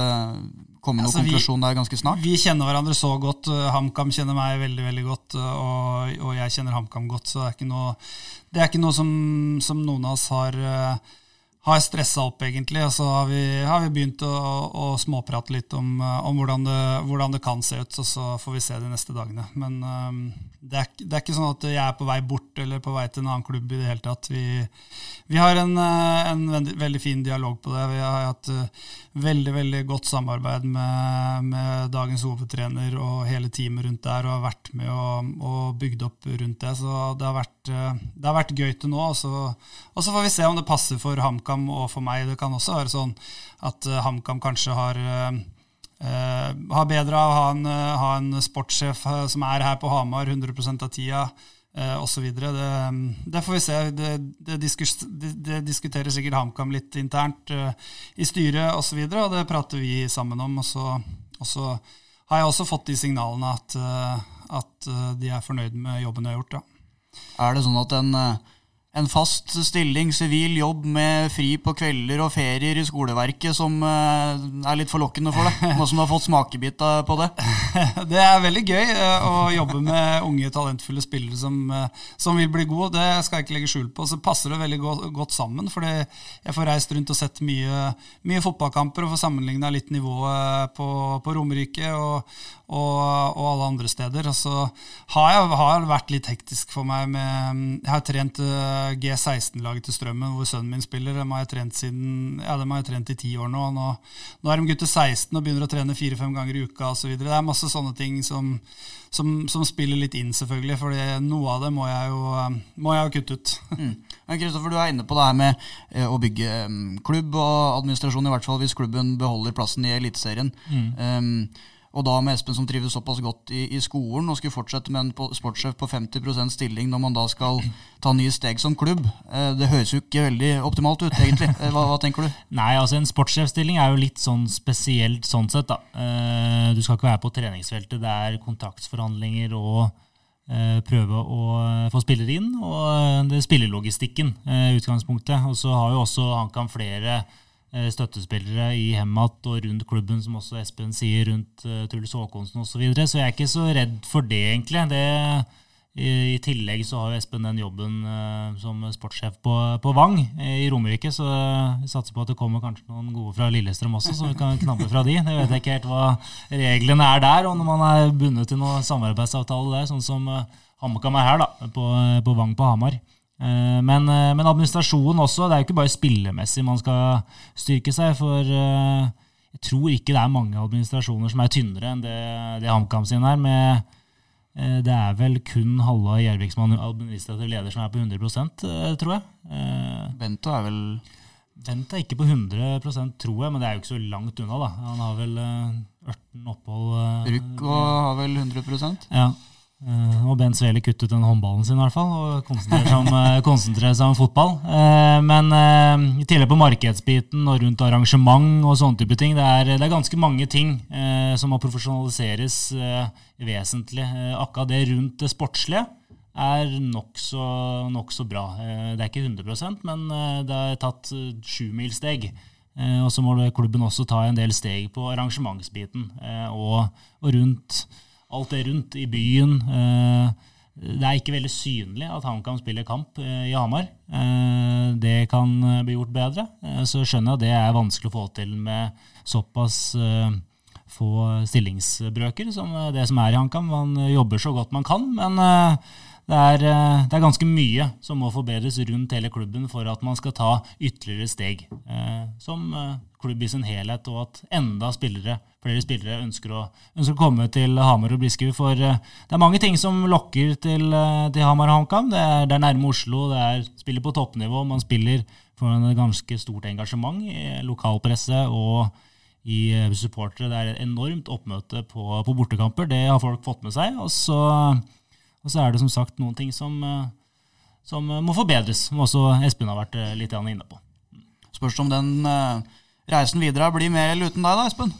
komme noen altså, konklusjon der ganske snart? Vi kjenner hverandre så godt. HamKam kjenner meg veldig veldig godt, og, og jeg kjenner HamKam godt. Så det er ikke noe, det er ikke noe som, som noen av oss har har stressa opp, egentlig. Og så har vi, har vi begynt å, å, småprate litt om, eh, om hvordan, det, hvordan, det, kan se ut, og så får vi se de neste dagene. Men um, det, er, det, er, ikke sånn at jeg er på vei bort eller på vei til en annen klubb i det hele tatt. Vi, vi har en, eh, en veldig, veldig, fin dialog på det. Vi har hatt veldig veldig godt samarbeid med, med, dagens hovedtrener og hele teamet rundt der, og har vært med og, og bygd opp rundt det. Så det har vært, det har vært gøy til nå. Og så, og så får vi se om det passer for HamKam og for meg. Det kan også være sånn at uh, HamKam kanskje har, uh, har bedre av å ha en, ha en sportssjef som er her på Hamar 100 av tida. Uh, osv. Det, det får vi se. Det, det, diskus, det, diskuterer sikkert HamKam litt internt eh, i styret osv., og, så og det prater vi sammen om. Og så, og så, har jeg også fått de signalene at, uh, at de er fornøyd med jobben jeg har gjort. Da. Er det sånn at en en fast stilling, sivil jobb med fri på kvelder og ferier i skoleverket som uh, er litt forlokkende for deg? Nå som du har fått smakebit på det? Det er veldig gøy uh, å jobbe med unge, talentfulle spillere som, uh, som, vil bli gode. Det skal jeg ikke legge skjul på. Så passer det veldig godt, godt sammen, fordi jeg får reist rundt og sett mye, mye fotballkamper og får sammenligna litt nivået på, på Romerike og, og, og, alle andre steder. Og så har jeg har vært litt hektisk for meg med Jeg har trent G16-laget til Strømmen, hvor sønnen min spiller. Dem har jeg trent siden, ja, dem har jeg trent i ti år nå. Nå, nå er de gutter 16 og begynner å trene fire-fem ganger i uka osv. Det er masse sånne ting som, som, som, spiller litt inn, selvfølgelig. For noe av det må jeg jo, må jeg jo kutte ut. mm. Kristoffer, du er inne på det her med eh, å bygge um, klubb og administrasjon, i hvert fall hvis klubben beholder plassen i Eliteserien. Mm. Um, Og da med Espen som trives såpass godt i, i skolen og skulle fortsette med en sportssjef på 50% stilling når man da skal ta nye steg som klubb, eh, det høres jo ikke veldig optimalt ut, egentlig. Eh, hva, hva tenker du? Nei, altså en sportssjefstilling er jo litt sånn spesielt sånn sett, da. Eh, du skal ikke være på treningsfeltet, det er kontraktsforhandlinger og prøve å få spillere inn, og det er spillelogistikken i utgangspunktet. Og så har jo også HamKam flere Eh, støttespillere i Hemmat og rundt klubben, som også Espen sier, rundt uh, Truls Håkonsen osv. Så, videre. så jeg er ikke så redd for det, egentlig. Det, i, i, tillegg så har jo Espen den jobben uh, som sportssjef på, på Vang i Romerike, så vi satser på at det kommer kanskje noen gode fra Lillestrøm også, så vi kan knabbe fra de. Jeg vet ikke helt hva reglene er der, og når man er bundet til noen samarbeidsavtale der, sånn som HamKam er her, da, på, på Vang på Hamar. Eh, men, eh, men, administrasjonen også. Det er jo ikke bare spillemessig man skal styrke seg. For eh, jeg tror ikke det er mange administrasjoner som er tynnere enn det, det HamKam sin er. Med, det er vel kun Halla Gjervik som er administrativ leder som er på 100% tror jeg. Bento er vel Bent er ikke på 100% tror jeg, men det er jo ikke så langt unna. da. Han har vel ørten opphold. Bruk og har vel 100 Ja. Uh, og Bent Svele kuttet den håndballen sin i hvert fall, og konsentrerer seg om, uh, konsentrerer seg om fotball. Uh, men i tillegg på markedsbiten og rundt arrangement og sånne type ting, det er, det er ganske mange ting som må profesjonaliseres vesentlig. akkurat det rundt det sportslige er nokså nok så bra. det er ikke 100% men det er tatt sjumilssteg. og så må klubben også ta en del steg på arrangementsbiten og, og rundt alt det rundt i byen. Eh, det er ikke veldig synlig at HamKam spiller kamp eh, i Hamar. Eh, det kan bli gjort bedre. Så skjønner jeg at det er vanskelig å få til med såpass få stillingsbrøker som det som er i HamKam. Man jobber så godt man kan, men det er, det er, ganske mye som må forbedres rundt hele klubben for at man skal ta ytterligere steg som klubb i sin helhet, og at enda spillere flere spillere ønsker å, ønsker å komme til Hamar og Briskeby. For eh, det er mange ting som lokker til, uh, til Hamar og HamKam. Det, det, er nærme Oslo, det er spiller på toppnivå. Man spiller for en ganske stort engasjement i lokalpresse og i supportere. Det er et enormt oppmøte på, på, bortekamper. Det har folk fått med seg. Og så, og så er det som sagt noen ting som, som må forbedres, som også Espen har vært litt inne på. Spørs om den reisen videre blir med eller uten deg, da, Espen?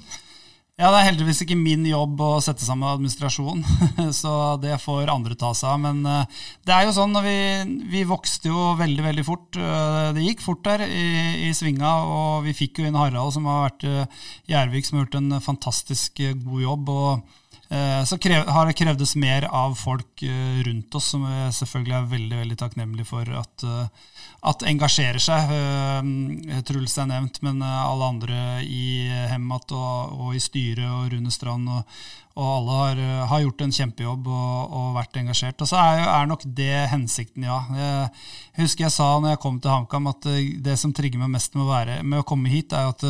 Ja, Det er heldigvis ikke min jobb å sette sammen administrasjon, så det får andre ta seg av. Men eh, det er jo sånn, vi, vi vokste jo veldig veldig fort. Eh, det gikk fort der i, i svinga, og vi fikk jo inn Harald, som har vært i Gjervik, som har gjort en fantastisk god jobb. og så krev, har det krevdes mer av folk rundt oss, som jeg selvfølgelig er veldig veldig takknemlig for at at engasjerer seg. Truls er nevnt, men alle andre i Hemmat og, og, i styret og Rune Strand og, og alle har, har, gjort en kjempejobb og, og, vært engasjert. Og så er, er nok det hensikten, ja. Jeg husker jeg sa når jeg kom til HamKam at det som trigger meg mest med å, være, med å komme hit, er at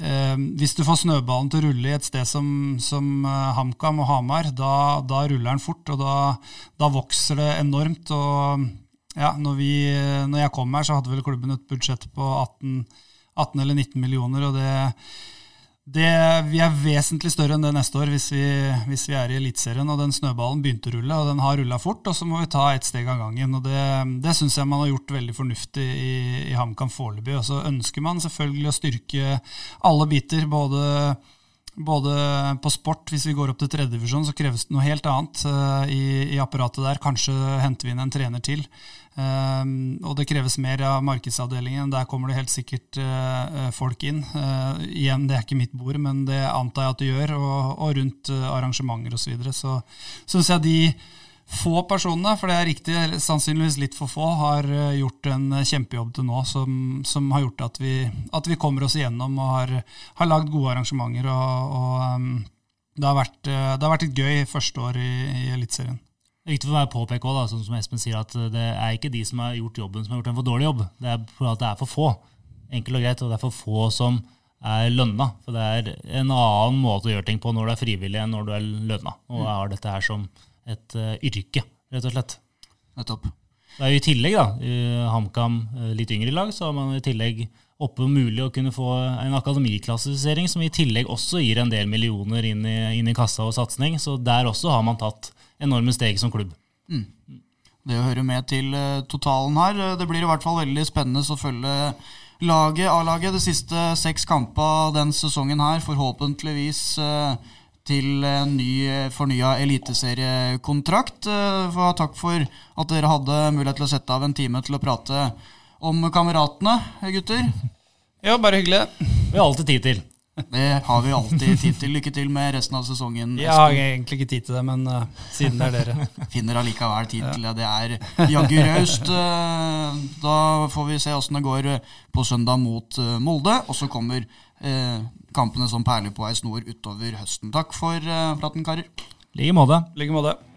hvis du får snøballen til å rulle i et sted som, som HamKam og Hamar, da, da, ruller den fort, og da, da vokser det enormt. og ja, når, vi, når, jeg kom her, så hadde vel klubben et budsjett på 18, 18 eller 19 millioner. og det, det, Vi er vesentlig større enn det neste år hvis vi, hvis vi er i Eliteserien. og Den snøballen begynte å rulle, og den har rulla fort. og Så må vi ta ett steg av gangen. og Det, det syns jeg man har gjort veldig fornuftig i, i HamKam foreløpig. Og så ønsker man selvfølgelig å styrke alle biter. både både på sport, hvis vi går opp til tredjedivisjon, så kreves det noe helt annet uh, i, i, apparatet der. Kanskje henter vi inn en trener til. Um, og det kreves mer av markedsavdelingen. Der kommer det helt sikkert uh, folk inn. Uh, igjen, det er ikke mitt bord, men det antar jeg at det gjør. Og, og rundt arrangementer osv. Så, så syns jeg de få personene, for det er riktig, sannsynligvis litt for få, har gjort en kjempejobb til nå som, som har gjort at vi, at vi, kommer oss igjennom og har, har lagd gode arrangementer. og, og um, det, har vært, det har vært et gøy første år i, i Eliteserien. Viktig for meg å påpeke også, da, sånn som Espen sier, at det er ikke de som har gjort jobben, som har gjort en for dårlig jobb. Det er for at det er for få. Enkelt og greit. Og det er for få som er lønna. For det er en annen måte å gjøre ting på når du er frivillig, enn når du er lønna. Og jeg har dette her som et uh, yrke, rett og slett. Nettopp. Det er jo i tillegg, da, i HamKam eh, litt yngre lag, så har man i tillegg oppe mulig å kunne få en akademiklassifisering som i tillegg også gir en del millioner inn i, inn i kassa og satsing. Så der også har man tatt enorme steg som klubb. Mm. Det hører med til uh, totalen her. Det blir i hvert fall veldig spennende å følge laget, A-laget, de siste seks kampene den sesongen her. Forhåpentligvis til en ny fornya eliteseriekontrakt. For takk for at dere hadde mulighet til å sette av en time til å prate om kameratene, gutter. Ja, bare hyggelig. Vi har alltid tid til. Det har vi alltid tid til. Lykke til med resten av sesongen. Jeg har egentlig ikke tid til det, men uh, siden det er dere. Finner allikevel tid til det. Det er jaggu raust. Uh, da får vi se åssen det går på søndag mot uh, Molde. Og så kommer kampene som perler på ei snor utover høsten. Takk for praten, karer. I like måte. måte.